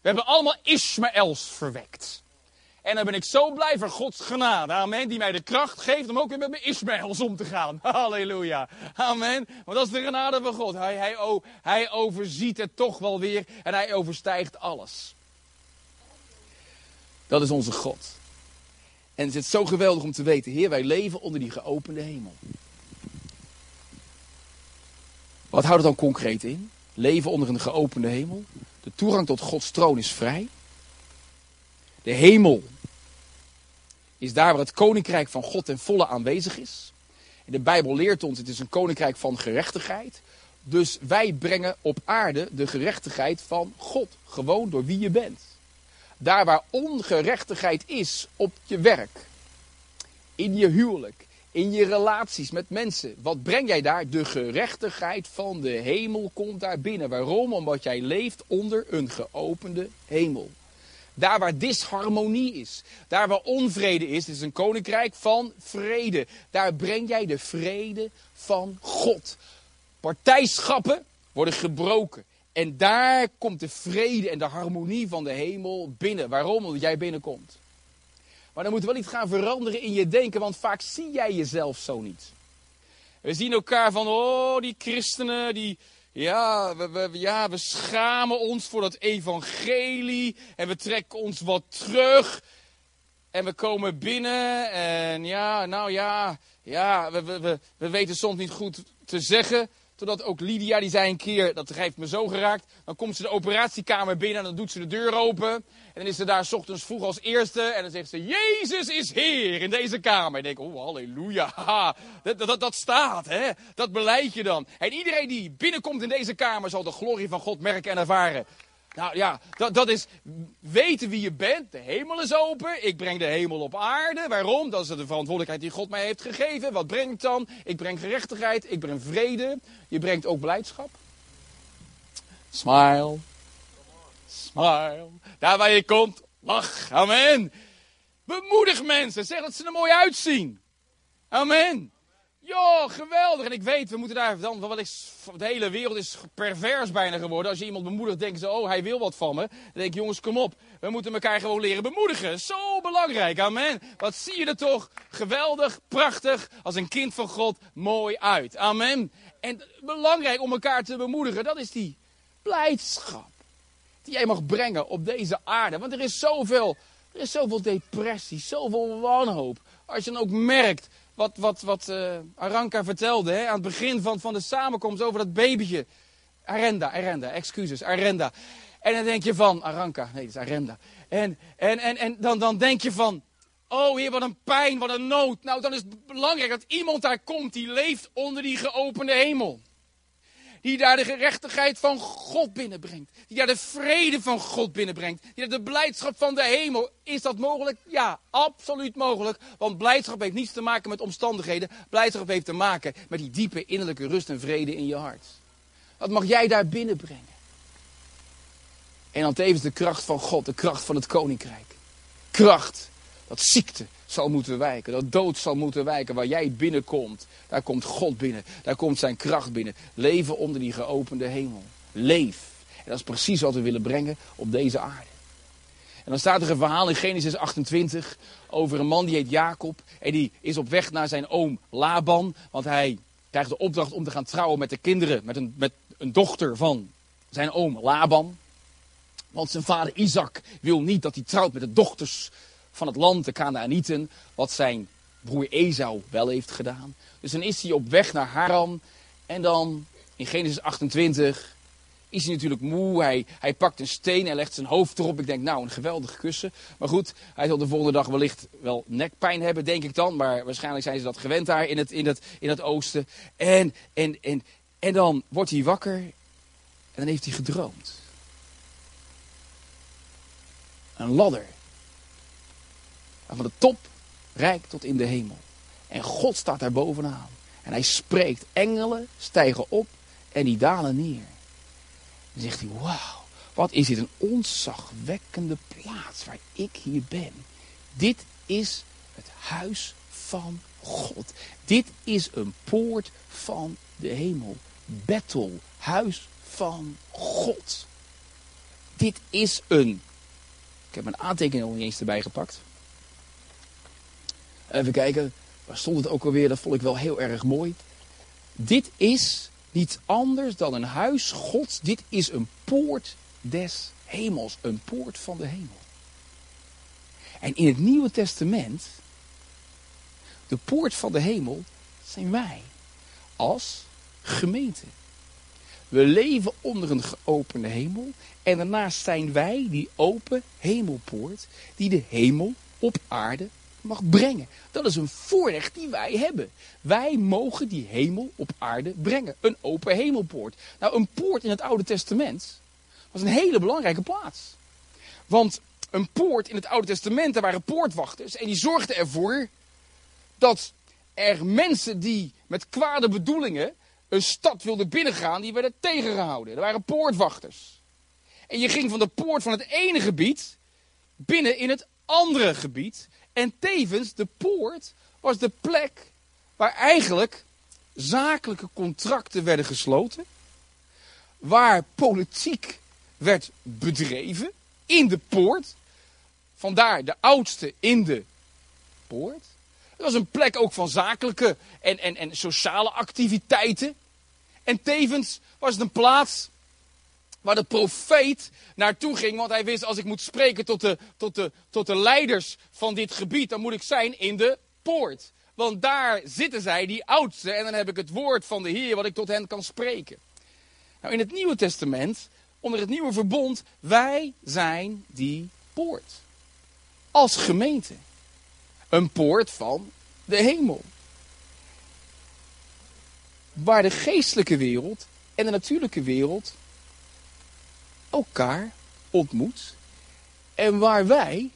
We hebben allemaal Ismaëls verwekt. En dan ben ik zo blij voor Gods genade. Amen. Die mij de kracht geeft om ook weer met mijn Ismaëls om te gaan. Halleluja. Amen. Want dat is de genade van God. Hij, hij, hij overziet het toch wel weer. En hij overstijgt alles. Dat is onze God. En het is zo geweldig om te weten, Heer, wij leven onder die geopende hemel. Wat houdt het dan concreet in? Leven onder een geopende hemel. De toegang tot Gods troon is vrij. De hemel is daar waar het koninkrijk van God ten volle aanwezig is. de Bijbel leert ons, het is een koninkrijk van gerechtigheid. Dus wij brengen op aarde de gerechtigheid van God. Gewoon door wie je bent. Daar waar ongerechtigheid is op je werk, in je huwelijk, in je relaties met mensen. Wat breng jij daar? De gerechtigheid van de hemel komt daar binnen. Waarom? Omdat jij leeft onder een geopende hemel. Daar waar disharmonie is, daar waar onvrede is, is een koninkrijk van vrede. Daar breng jij de vrede van God. Partijschappen worden gebroken. En daar komt de vrede en de harmonie van de hemel binnen. Waarom? Omdat jij binnenkomt. Maar dan moet wel iets gaan veranderen in je denken, want vaak zie jij jezelf zo niet. We zien elkaar van, oh, die christenen, die, ja we, we, ja, we schamen ons voor dat evangelie en we trekken ons wat terug. En we komen binnen en ja, nou ja, ja, we, we, we weten soms niet goed te zeggen. Totdat ook Lydia, die zei een keer, dat heeft me zo geraakt. Dan komt ze de operatiekamer binnen en dan doet ze de deur open. En dan is ze daar ochtends vroeg als eerste. En dan zegt ze, Jezus is Heer in deze kamer. En ik denk, oh halleluja, dat, dat, dat staat, hè. Dat beleid je dan. En iedereen die binnenkomt in deze kamer zal de glorie van God merken en ervaren. Nou ja, dat, dat is weten wie je bent. De hemel is open. Ik breng de hemel op aarde. Waarom? Dat is de verantwoordelijkheid die God mij heeft gegeven. Wat brengt dan? Ik breng gerechtigheid. Ik breng vrede. Je brengt ook blijdschap. Smile. Smile. Daar waar je komt, lach. Amen. Bemoedig mensen. Zeg dat ze er mooi uitzien. Amen. Ja, geweldig. En ik weet, we moeten daar dan, wat is, de hele wereld is pervers bijna geworden. Als je iemand bemoedigt, denken ze, oh, hij wil wat van me. Dan denk ik, jongens, kom op. We moeten elkaar gewoon leren bemoedigen. Zo belangrijk, amen. Wat zie je er toch geweldig, prachtig, als een kind van God, mooi uit. Amen. En belangrijk om elkaar te bemoedigen, dat is die blijdschap. Die jij mag brengen op deze aarde. Want er is zoveel, er is zoveel depressie, zoveel wanhoop. Als je dan ook merkt wat, wat, wat uh, Aranka vertelde hè, aan het begin van, van de samenkomst over dat babytje. Arenda, Arenda, excuses, Arenda. En dan denk je van, Aranka, nee, dat is Arenda. En, en, en, en dan, dan denk je van, oh heer, wat een pijn, wat een nood. Nou, dan is het belangrijk dat iemand daar komt die leeft onder die geopende hemel. Die daar de gerechtigheid van God binnenbrengt. Die daar de vrede van God binnenbrengt. Die daar de blijdschap van de hemel. Is dat mogelijk? Ja, absoluut mogelijk. Want blijdschap heeft niets te maken met omstandigheden. Blijdschap heeft te maken met die diepe innerlijke rust en vrede in je hart. Wat mag jij daar binnenbrengen? En dan tevens de kracht van God, de kracht van het koninkrijk. kracht, dat ziekte zal moeten wijken, dat dood zal moeten wijken. Waar jij binnenkomt, daar komt God binnen, daar komt zijn kracht binnen. Leven onder die geopende hemel. Leef. En dat is precies wat we willen brengen op deze aarde. En dan staat er een verhaal in Genesis 28 over een man die heet Jacob. En die is op weg naar zijn oom Laban. Want hij krijgt de opdracht om te gaan trouwen met de kinderen, met een, met een dochter van zijn oom Laban. Want zijn vader Isaac wil niet dat hij trouwt met de dochters van het land, de Canaanieten, wat zijn broer Esau wel heeft gedaan. Dus dan is hij op weg naar Haran. En dan in Genesis 28 is hij natuurlijk moe. Hij, hij pakt een steen en legt zijn hoofd erop. Ik denk, nou, een geweldig kussen. Maar goed, hij zal de volgende dag wellicht wel nekpijn hebben, denk ik dan. Maar waarschijnlijk zijn ze dat gewend daar in het, in het, in het oosten. En, en, en, en dan wordt hij wakker en dan heeft hij gedroomd. Een ladder. Van de top rijk tot in de hemel. En God staat daar bovenaan. En hij spreekt. Engelen stijgen op en die dalen neer. Dan zegt hij, wauw, wat is dit een ontzagwekkende plaats waar ik hier ben. Dit is het huis van God. Dit is een poort van de hemel. Bethel, huis van God. Dit is een... Ik heb mijn aantekening nog niet eens erbij gepakt. Even kijken, waar stond het ook alweer? Dat vond ik wel heel erg mooi. Dit is niet anders dan een huis Gods. Dit is een poort des hemels. Een poort van de hemel. En in het Nieuwe Testament, de poort van de hemel, zijn wij als gemeente. We leven onder een geopende hemel en daarnaast zijn wij die open hemelpoort die de hemel op aarde mag brengen. Dat is een voorrecht die wij hebben. Wij mogen die hemel op aarde brengen. Een open hemelpoort. Nou, een poort in het Oude Testament was een hele belangrijke plaats. Want een poort in het Oude Testament, daar waren poortwachters. En die zorgden ervoor dat er mensen die met kwade bedoelingen een stad wilden binnengaan, die werden tegengehouden. Er waren poortwachters. En je ging van de poort van het ene gebied binnen in het andere gebied. En tevens, de poort was de plek waar eigenlijk zakelijke contracten werden gesloten. Waar politiek werd bedreven in de poort. Vandaar de oudste in de poort. Het was een plek ook van zakelijke en, en, en sociale activiteiten. En tevens was het een plaats waar de profeet naartoe ging. Want hij wist, als ik moet spreken tot de, tot, de, tot de leiders van dit gebied, dan moet ik zijn in de poort. Want daar zitten zij, die oudste, en dan heb ik het woord van de Heer wat ik tot hen kan spreken. Nou, in het Nieuwe Testament, onder het nieuwe verbond, wij zijn die poort. Als gemeente. Een poort van de hemel. Waar de geestelijke wereld en de natuurlijke wereld elkaar ontmoet. En waar wij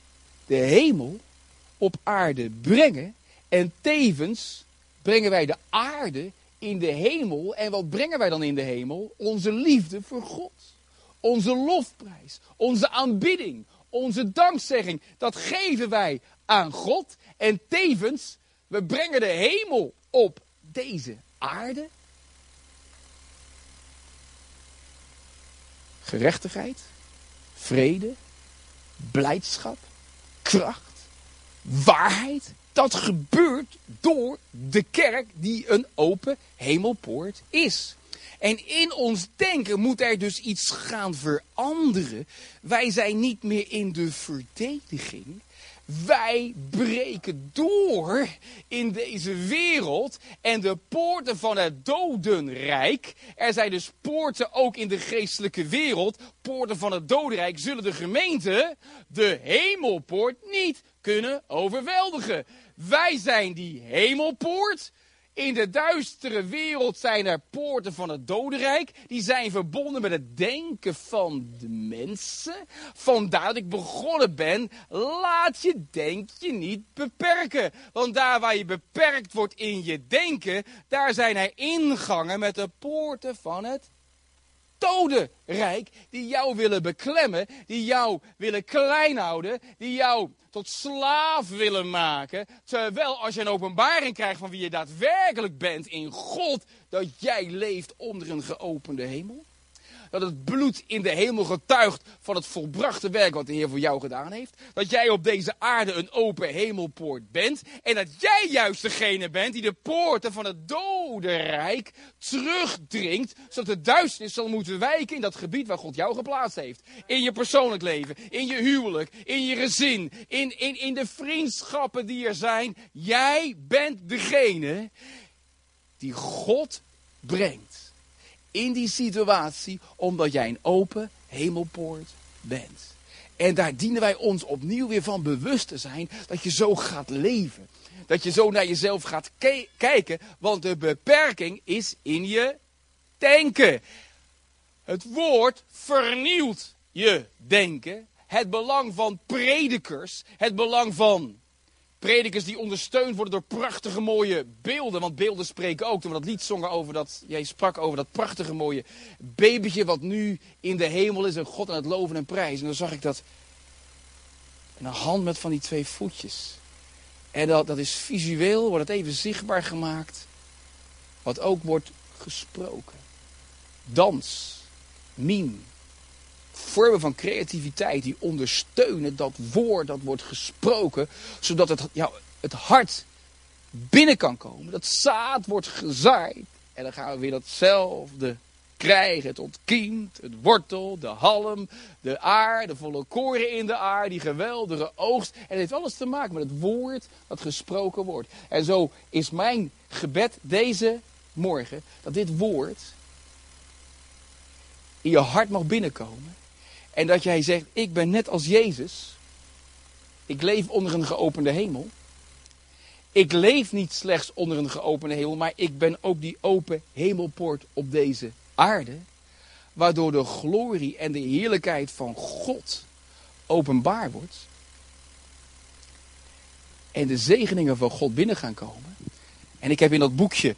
de hemel op aarde brengen. En tevens brengen wij de aarde in de hemel. En wat brengen wij dan in de hemel? Onze liefde voor God. Onze lofprijs. Onze aanbidding. Onze dankzegging. Dat geven wij aan God. En tevens, we brengen de hemel op deze aarde. Gerechtigheid, vrede, blijdschap, kracht, waarheid. Dat gebeurt door de kerk die een open hemelpoort is. En in ons denken moet er dus iets gaan veranderen. Wij zijn niet meer in de verdediging. Wij breken door in deze wereld en de poorten van het dodenrijk. Er zijn dus poorten ook in de geestelijke wereld. Poorten van het dodenrijk zullen de gemeente, de hemelpoort, niet kunnen overweldigen. Wij zijn die hemelpoort. In de duistere wereld zijn er poorten van het dodenrijk. Die zijn verbonden met het denken van de mensen. Vandaar dat ik begonnen ben. Laat je denkje niet beperken. Want daar waar je beperkt wordt in je denken, daar zijn er ingangen met de poorten van het dodenrijk, die jou willen beklemmen, die jou willen klein houden, die jou tot slaaf willen maken. Terwijl als je een openbaring krijgt van wie je daadwerkelijk bent in God, dat jij leeft onder een geopende hemel dat het bloed in de hemel getuigt van het volbrachte werk wat de Heer voor jou gedaan heeft. Dat jij op deze aarde een open hemelpoort bent. En dat jij juist degene bent die de poorten van het dodenrijk terugdringt. Zodat de duisternis zal moeten wijken in dat gebied waar God jou geplaatst heeft. In je persoonlijk leven, in je huwelijk, in je gezin, in, in, in de vriendschappen die er zijn. Jij bent degene die God brengt in die situatie omdat jij een open hemelpoort bent. En daar dienen wij ons opnieuw weer van bewust te zijn dat je zo gaat leven. Dat je zo naar jezelf gaat kijken, want de beperking is in je denken. Het woord vernieuwt je denken. Het belang van predikers, het belang van Predikers die ondersteund worden door prachtige mooie beelden. Want beelden spreken ook. Toen we dat lied zongen over dat, jij sprak over dat prachtige mooie babytje wat nu in de hemel is en God aan het loven en prijzen. En dan zag ik dat, een hand met van die twee voetjes. En dat, dat is visueel, wordt het even zichtbaar gemaakt. Wat ook wordt gesproken. Dans, mime, vormen van creativiteit die ondersteunen dat woord dat wordt gesproken, zodat het, ja, het hart binnen kan komen. Dat zaad wordt gezaaid. En dan gaan we weer datzelfde krijgen. Het ontkiemt, het wortel, de halm, de aar, de volle koren in de aar, die geweldige oogst. En het heeft alles te maken met het woord dat gesproken wordt. En zo is mijn gebed deze morgen, dat dit woord in je hart mag binnenkomen. En dat jij zegt, ik ben net als Jezus. Ik leef onder een geopende hemel. Ik leef niet slechts onder een geopende hemel, maar ik ben ook die open hemelpoort op deze aarde. Waardoor de glorie en de heerlijkheid van God openbaar wordt. En de zegeningen van God binnen gaan komen. En ik heb in dat boekje,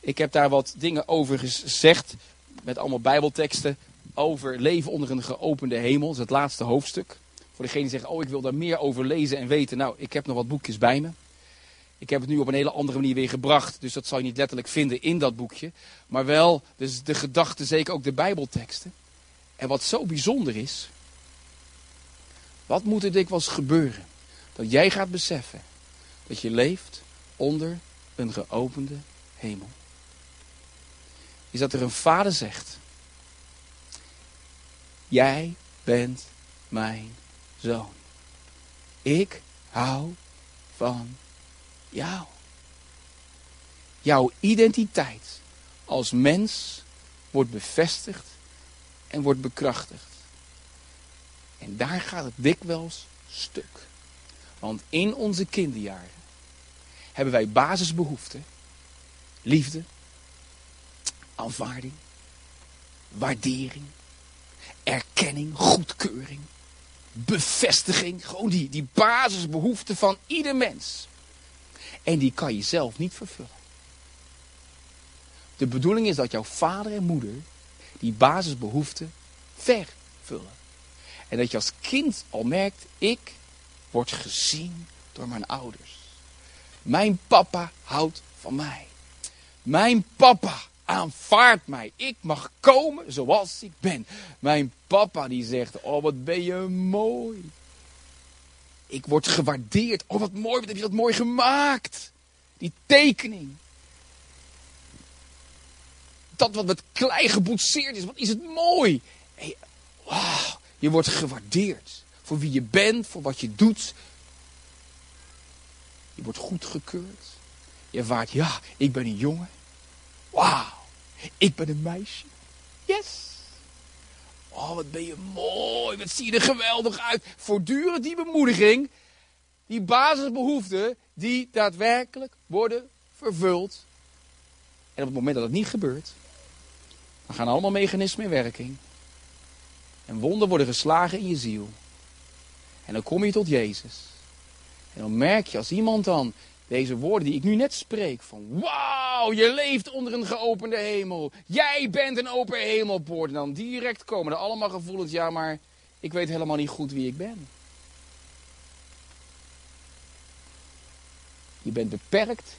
ik heb daar wat dingen over gezegd. Met allemaal bijbelteksten over leven onder een geopende hemel. Dat is het laatste hoofdstuk. Voor degene die zeggen, oh ik wil daar meer over lezen en weten. Nou, ik heb nog wat boekjes bij me. Ik heb het nu op een hele andere manier weer gebracht. Dus dat zal je niet letterlijk vinden in dat boekje. Maar wel dus de gedachten, zeker ook de bijbelteksten. En wat zo bijzonder is. Wat moet er dikwijls gebeuren? Dat jij gaat beseffen dat je leeft onder een geopende hemel. Is dat er een vader zegt Jij bent mijn zoon. Ik hou van jou. Jouw identiteit als mens wordt bevestigd en wordt bekrachtigd. En daar gaat het dikwijls stuk. Want in onze kinderjaren hebben wij basisbehoeften. Liefde, aanvaarding, waardering, erkenning, goedkeuring, bevestiging. Gewoon die, die basisbehoeften van ieder mens. En die kan je zelf niet vervullen. De bedoeling is dat jouw vader en moeder die basisbehoeften vervullen. En dat je als kind al merkt, ik word gezien door mijn ouders. Mijn papa houdt van mij. Mijn papa aanvaard mij. Ik mag komen zoals ik ben. Mijn papa die zegt, oh wat ben je mooi. Ik word gewaardeerd. Oh wat mooi, wat heb je dat mooi gemaakt. Die tekening. Dat wat met klei geboetseerd is, wat is het mooi. Hey, wow, je wordt gewaardeerd. Voor wie je bent, voor wat je doet. Je wordt goedgekeurd. Je ervaart, ja, ik ben een jongen. Wauw, ik ben een meisje. Yes. Oh, wat ben je mooi. Wat zie je er geweldig uit. Voortdurend die bemoediging. Die basisbehoeften die daadwerkelijk worden vervuld. En op het moment dat het niet gebeurt, dan gaan allemaal mechanismen in werking. En wonden worden geslagen in je ziel. En dan kom je tot Jezus. En dan merk je als iemand dan deze woorden die ik nu net spreek. Van wauw, je leeft onder een geopende hemel. Jij bent een open hemelpoort. En dan direct komen er allemaal gevoelens. Ja, maar ik weet helemaal niet goed wie ik ben. Je bent beperkt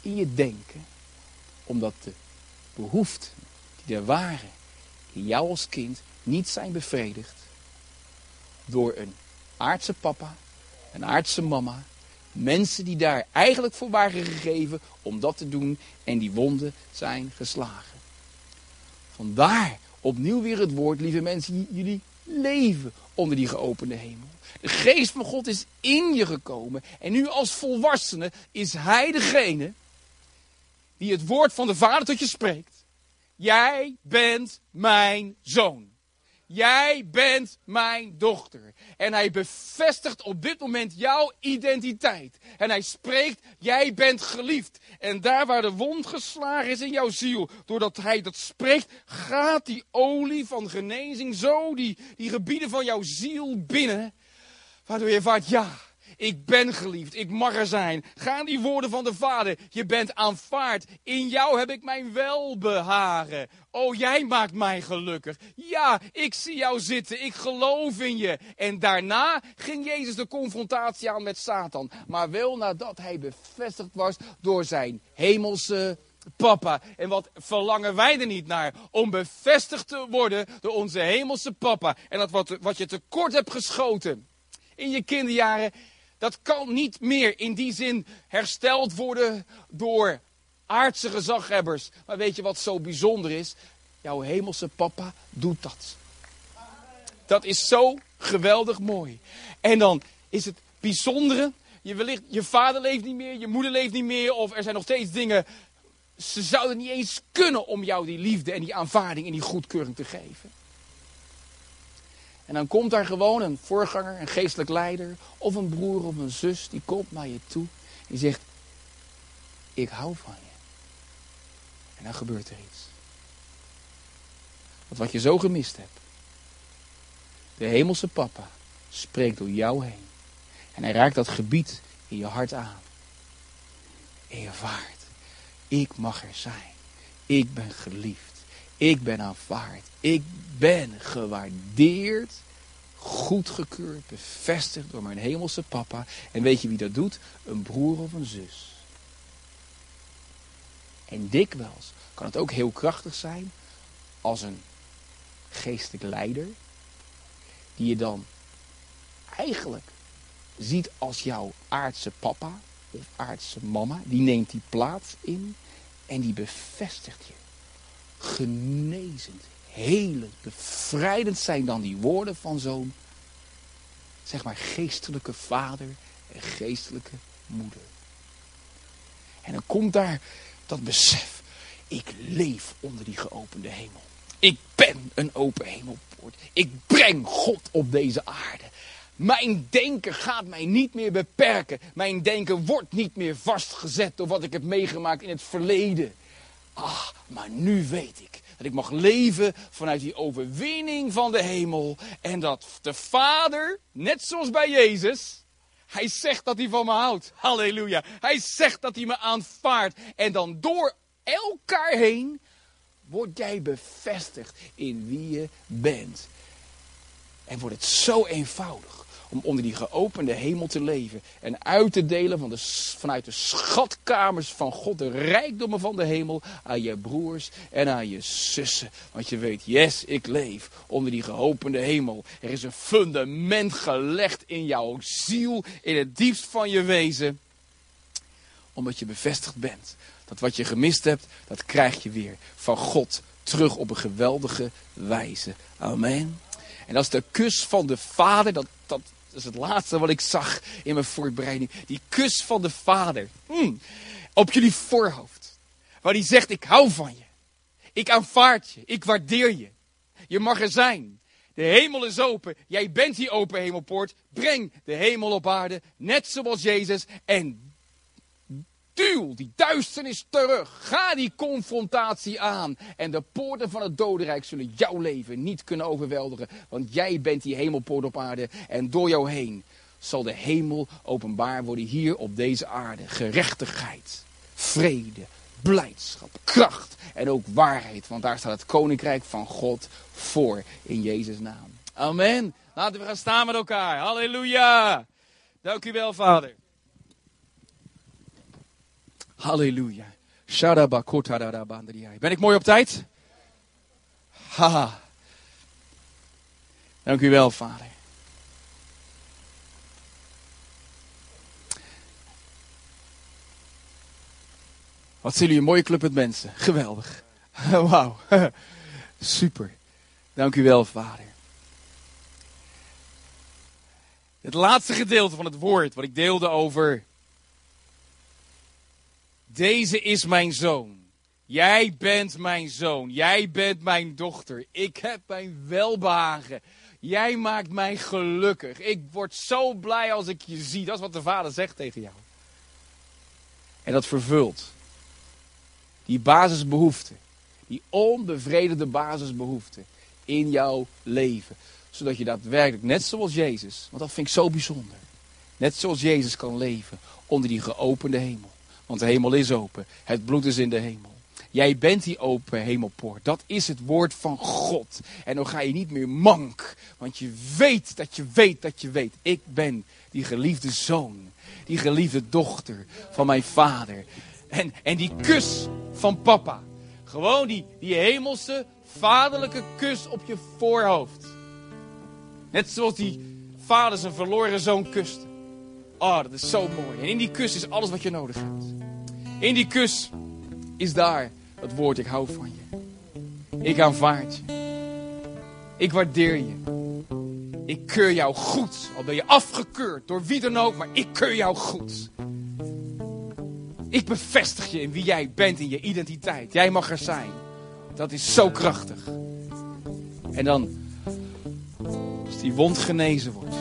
in je denken. Omdat de behoeften die er waren in jou als kind niet zijn bevredigd. Door een aardse papa, een aardse mama. Mensen die daar eigenlijk voor waren gegeven om dat te doen. En die wonden zijn geslagen. Vandaar opnieuw weer het woord, lieve mensen, jullie leven onder die geopende hemel. De geest van God is in je gekomen. En nu als volwassene is hij degene die het woord van de Vader tot je spreekt. Jij bent mijn zoon. Jij bent mijn dochter. En hij bevestigt op dit moment jouw identiteit. En hij spreekt, jij bent geliefd. En daar waar de wond geslagen is in jouw ziel, doordat hij dat spreekt, gaat die olie van genezing zo die, die gebieden van jouw ziel binnen. Waardoor je vaart, ja, ik ben geliefd, ik mag er zijn. Gaan die woorden van de Vader, je bent aanvaard. In jou heb ik mijn welbehagen. Oh, jij maakt mij gelukkig. Ja, ik zie jou zitten, ik geloof in je. En daarna ging Jezus de confrontatie aan met Satan. Maar wel nadat hij bevestigd was door zijn hemelse papa. En wat verlangen wij er niet naar? Om bevestigd te worden door onze hemelse papa. En dat wat, wat je tekort hebt geschoten in je kinderjaren, dat kan niet meer in die zin hersteld worden door aardse gezaghebbers. Maar weet je wat zo bijzonder is? Jouw hemelse papa doet dat. Dat is zo geweldig mooi. En dan is het bijzondere, je, wellicht, je vader leeft niet meer, je moeder leeft niet meer, of er zijn nog steeds dingen. Ze zouden niet eens kunnen om jou die liefde en die aanvaarding en die goedkeuring te geven. En dan komt daar gewoon een voorganger, een geestelijk leider, of een broer of een zus, die komt naar je toe. Die zegt, ik hou van je. En dan gebeurt er iets. Want wat je zo gemist hebt. De hemelse papa spreekt door jou heen. En hij raakt dat gebied in je hart aan. En je vaart. Ik mag er zijn. Ik ben geliefd. Ik ben aanvaard. Ik ben gewaardeerd, goedgekeurd, bevestigd door mijn hemelse papa. En weet je wie dat doet? Een broer of een zus. En dikwijls kan het ook heel krachtig zijn als een geestelijk leider, die je dan eigenlijk ziet als jouw aardse papa of aardse mama. Die neemt die plaats in en die bevestigt je genezend, helend, bevrijdend zijn dan die woorden van zo'n, zeg maar, geestelijke vader en geestelijke moeder. En dan komt daar dat besef, ik leef onder die geopende hemel. Ik ben een open hemelpoort. Ik breng God op deze aarde. Mijn denken gaat mij niet meer beperken. Mijn denken wordt niet meer vastgezet door wat ik heb meegemaakt in het verleden. Ah, maar nu weet ik dat ik mag leven vanuit die overwinning van de hemel. En dat de Vader, net zoals bij Jezus, hij zegt dat hij van me houdt. Halleluja. Hij zegt dat hij me aanvaardt. En dan door elkaar heen word jij bevestigd in wie je bent. En wordt het zo eenvoudig om onder die geopende hemel te leven. En uit te delen van de, vanuit de schatkamers van God, de rijkdommen van de hemel, aan je broers en aan je zussen. Want je weet, yes, ik leef onder die geopende hemel. Er is een fundament gelegd in jouw ziel, in het diepst van je wezen. Omdat je bevestigd bent. Dat wat je gemist hebt, dat krijg je weer van God terug op een geweldige wijze. Amen. En dat is de kus van de Vader, dat, is het laatste wat ik zag in mijn voorbereiding. Die kus van de Vader. Hmm, op jullie voorhoofd. Waar hij zegt, ik hou van je. Ik aanvaard je. Ik waardeer je. Je mag er zijn. De hemel is open. Jij bent die open hemelpoort. Breng de hemel op aarde. Net zoals Jezus. En duw die duisternis terug. Ga die confrontatie aan. En de poorten van het dodenrijk zullen jouw leven niet kunnen overweldigen. Want jij bent die hemelpoort op aarde. En door jou heen zal de hemel openbaar worden hier op deze aarde. Gerechtigheid, vrede, blijdschap, kracht en ook waarheid. Want daar staat het koninkrijk van God voor in Jezus' naam. Amen. Laten we gaan staan met elkaar. Halleluja. Dank u wel, Vader. Halleluja. Ben ik mooi op tijd? Haha. Dank u wel, Vader. Wat zijn jullie een mooie club met mensen. Geweldig. Wauw. Super. Dank u wel, Vader. Het laatste gedeelte van het woord wat ik deelde over. Deze is mijn zoon. Jij bent mijn zoon. Jij bent mijn dochter. Ik heb mijn welbehagen. Jij maakt mij gelukkig. Ik word zo blij als ik je zie. Dat is wat de vader zegt tegen jou. En dat vervult die basisbehoeften. Die onbevredigde basisbehoeften in jouw leven. Zodat je daadwerkelijk, net zoals Jezus, want dat vind ik zo bijzonder. Net zoals Jezus kan leven onder die geopende hemel. Want de hemel is open. Het bloed is in de hemel. Jij bent die open hemelpoort. Dat is het woord van God. En dan ga je niet meer mank. Want je weet dat je weet dat je weet. Ik ben die geliefde zoon. Die geliefde dochter van mijn vader. En, en die kus van papa. Gewoon die, die hemelse, vaderlijke kus op je voorhoofd. Net zoals die vader zijn verloren zoon kuste. Oh, dat is zo mooi. En in die kus is alles wat je nodig hebt. In die kus is daar het woord, ik hou van je. Ik aanvaard je. Ik waardeer je. Ik keur jou goed. Al ben je afgekeurd door wie dan ook, maar ik keur jou goed. Ik bevestig je in wie jij bent, in je identiteit. Jij mag er zijn. Dat is zo krachtig. En dan, als die wond genezen wordt,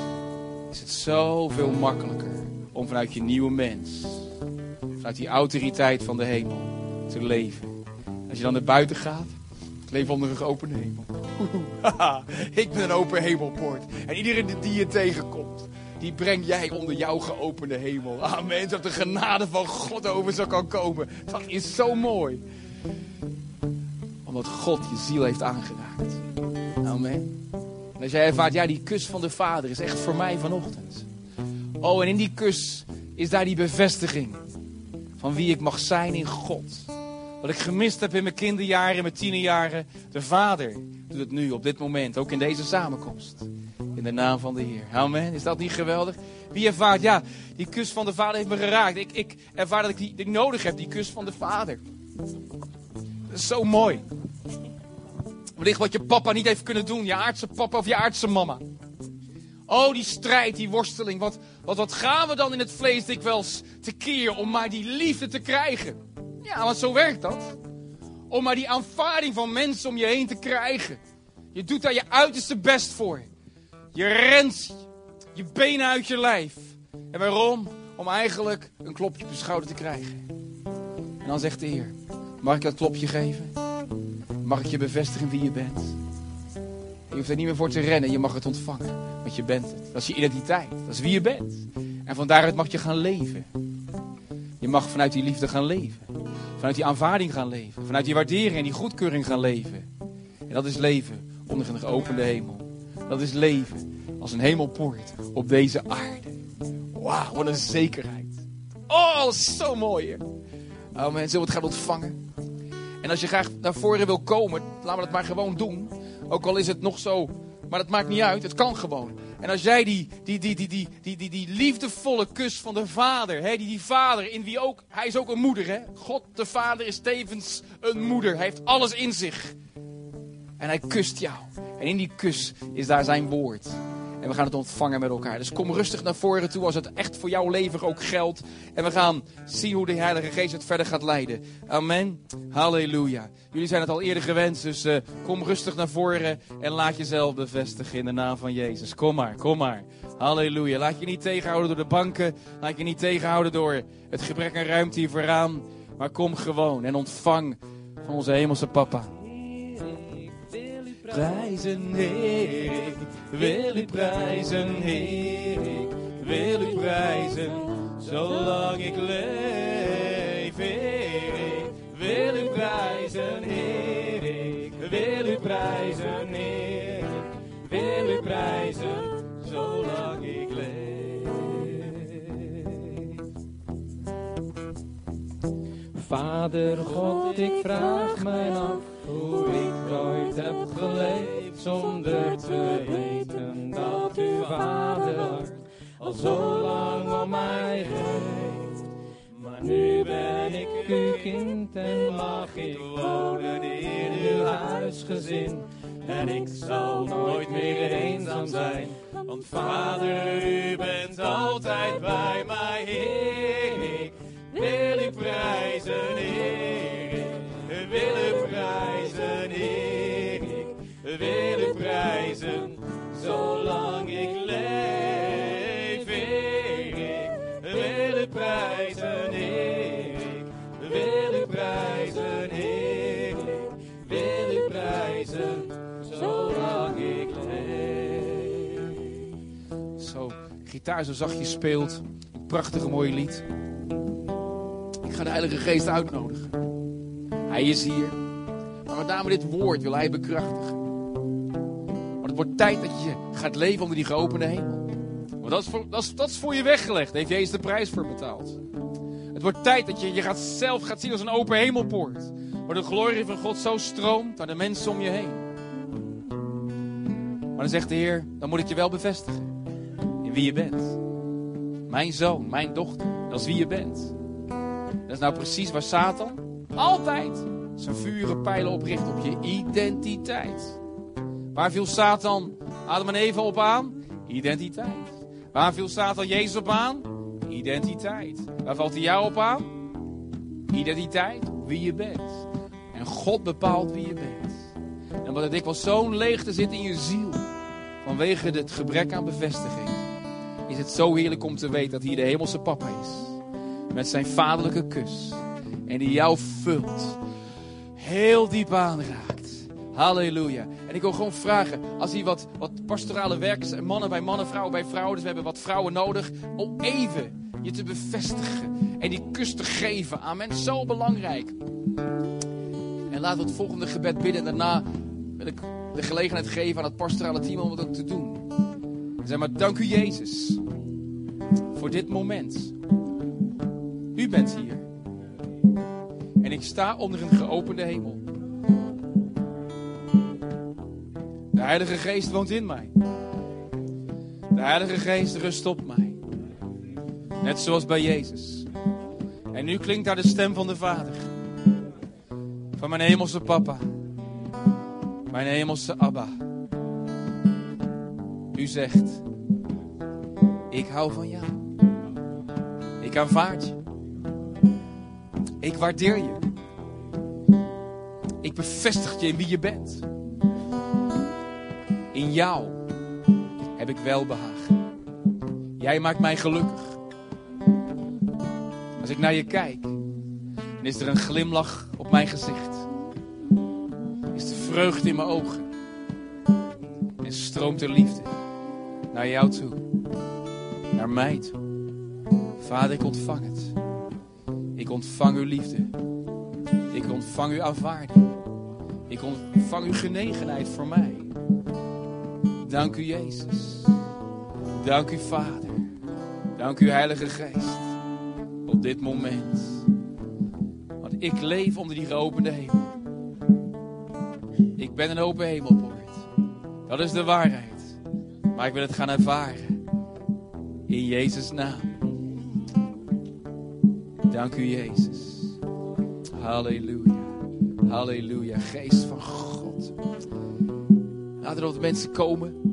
is het zoveel makkelijker om vanuit je nieuwe mens, vanuit die autoriteit van de hemel, te leven. Als je dan naar buiten gaat, leef onder een open hemel. ik ben een open hemelpoort. En iedereen die je tegenkomt, die breng jij onder jouw geopende hemel. Amen. Zodat de genade van God over zo kan komen. Dat is zo mooi. Omdat God je ziel heeft aangeraakt. Amen. En als jij ervaart, ja, die kus van de Vader is echt voor mij vanochtend. Oh, en in die kus is daar die bevestiging van wie ik mag zijn in God. Wat ik gemist heb in mijn kinderjaren, in mijn tienerjaren. De Vader doet het nu, op dit moment, ook in deze samenkomst. In de naam van de Heer. Amen. Is dat niet geweldig? Wie ervaart, ja, die kus van de Vader heeft me geraakt. Ik, ik ervaar dat ik die, die nodig heb, die kus van de Vader. Dat is zo mooi. Wellicht wat je papa niet heeft kunnen doen. Je aardse papa of je aardse mama. Oh, die strijd, die worsteling. Wat, wat, wat gaan we dan in het vlees dikwijls tekeer om maar die liefde te krijgen? Ja, want zo werkt dat. Om maar die aanvaarding van mensen om je heen te krijgen. Je doet daar je uiterste best voor. Je rent je benen uit je lijf. En waarom? Om eigenlijk een klopje op je schouder te krijgen. En dan zegt de Heer, mag ik dat klopje geven? Mag ik je bevestigen wie je bent? Je hoeft er niet meer voor te rennen, je mag het ontvangen. Want je bent het. Dat is je identiteit. Dat is wie je bent. En van daaruit mag je gaan leven. Je mag vanuit die liefde gaan leven. Vanuit die aanvaarding gaan leven. Vanuit die waardering en die goedkeuring gaan leven. En dat is leven onder een geopende hemel. Dat is leven als een hemelpoort op deze aarde. Wauw, wat een zekerheid. Oh, zo mooi. Oh, mensen, zullen het gaan ontvangen? En als je graag naar voren wil komen, laten we dat maar gewoon doen. Ook al is het nog zo, maar dat maakt niet uit. Het kan gewoon. En als jij die, die, die, die, die, die, die, die liefdevolle kus van de vader, hè, die, die vader in wie ook, hij is ook een moeder. Hè? God de vader is tevens een moeder. Hij heeft alles in zich. En hij kust jou. En in die kus is daar zijn woord. En we gaan het ontvangen met elkaar. Dus kom rustig naar voren toe als het echt voor jouw leven ook geldt. En we gaan zien hoe de Heilige Geest het verder gaat leiden. Amen. Halleluja. Jullie zijn het al eerder gewend, dus uh, kom rustig naar voren en laat jezelf bevestigen in de naam van Jezus. Kom maar, kom maar. Halleluja. Laat je niet tegenhouden door de banken. Laat je niet tegenhouden door het gebrek aan ruimte hier vooraan. Maar kom gewoon en ontvang van onze hemelse papa prijzen, Heer. Ik wil u prijzen, Heer. Ik wil u prijzen, zolang ik leef. Heer, wil u prijzen, Heer, ik wil u prijzen, Heer, wil u prijzen, zolang ik leef. Vader God, ik vraag mij af hoe ik ooit heb geleefd zonder te weten dat uw vader al zo lang om mij geeft. Maar nu ben ik uw kind en mag ik wonen in uw huisgezin. En ik zal nooit meer eenzaam zijn, want vader, u bent altijd bij mij, wil u prijzen, zolang ik leef. Ik wil u prijzen. Ik wil u prijzen. Ik wil u prijzen, zolang ik leef. Zo, gitaar zo zachtjes speelt. Een prachtige mooie lied. Ik ga de Heilige Geest uitnodigen. Hij is hier. Maar met name dit woord wil hij bekrachtigen. Het wordt tijd dat je gaat leven onder die geopende hemel. Want dat is, voor, dat, is, dat voor je weggelegd. Daar heeft Jezus de prijs voor betaald. Het wordt tijd dat je je gaat zelf gaat zien als een open hemelpoort. Waar de glorie van God zo stroomt naar de mensen om je heen. Maar dan zegt de Heer, dan moet ik je wel bevestigen. In wie je bent. Mijn zoon, mijn dochter. Dat is wie je bent. Dat is nou precies waar Satan altijd zijn vuren pijlen op richt. Op je identiteit. Waar viel Satan Adam en Eva op aan? Identiteit. Waar viel Satan Jezus op aan? Identiteit. Waar valt hij jou op aan? Identiteit. Wie je bent. En God bepaalt wie je bent. En wat er dikwijls zo'n leegte zit in je ziel. Vanwege het gebrek aan bevestiging. Is het zo heerlijk om te weten dat hier de hemelse papa is. Met zijn vaderlijke kus. En die jou vult. Heel diep aanraakt. Halleluja. En ik wil gewoon vragen, als hier wat, wat pastorale werkers, en mannen bij mannen, vrouwen bij vrouwen, dus we hebben wat vrouwen nodig, om even je te bevestigen en die kus te geven. Amen, zo belangrijk. En laten we het volgende gebed bidden en daarna wil ik de gelegenheid geven aan het pastorale team om het ook te doen. En zeg maar, dank u Jezus voor dit moment. U bent hier. En ik sta onder een geopende hemel. De Heilige Geest woont in mij. De Heilige Geest rust op mij. Net zoals bij Jezus. En nu klinkt daar de stem van de Vader. Van mijn hemelse papa. Mijn hemelse Abba. U zegt, ik hou van jou. Ik aanvaard je. Ik waardeer je. Ik bevestig je in wie je bent. Jou heb ik welbehagen. Jij maakt mij gelukkig. Als ik naar je kijk, dan is er een glimlach op mijn gezicht. Is de vreugde in mijn ogen. En stroomt er liefde naar jou toe. Naar mij toe. Vader, ik ontvang het. Ik ontvang uw liefde. Ik ontvang uw aanvaarding. Ik ontvang uw genegenheid voor mij. Dank u Jezus. Dank u Vader. Dank u Heilige Geest. Op dit moment. Want ik leef onder die geopende hemel. Ik ben een open hemelpoort. Dat is de waarheid. Maar ik wil het gaan ervaren. In Jezus' naam. Dank u Jezus. Halleluja. Halleluja. Geest van God. Laten er wat mensen komen.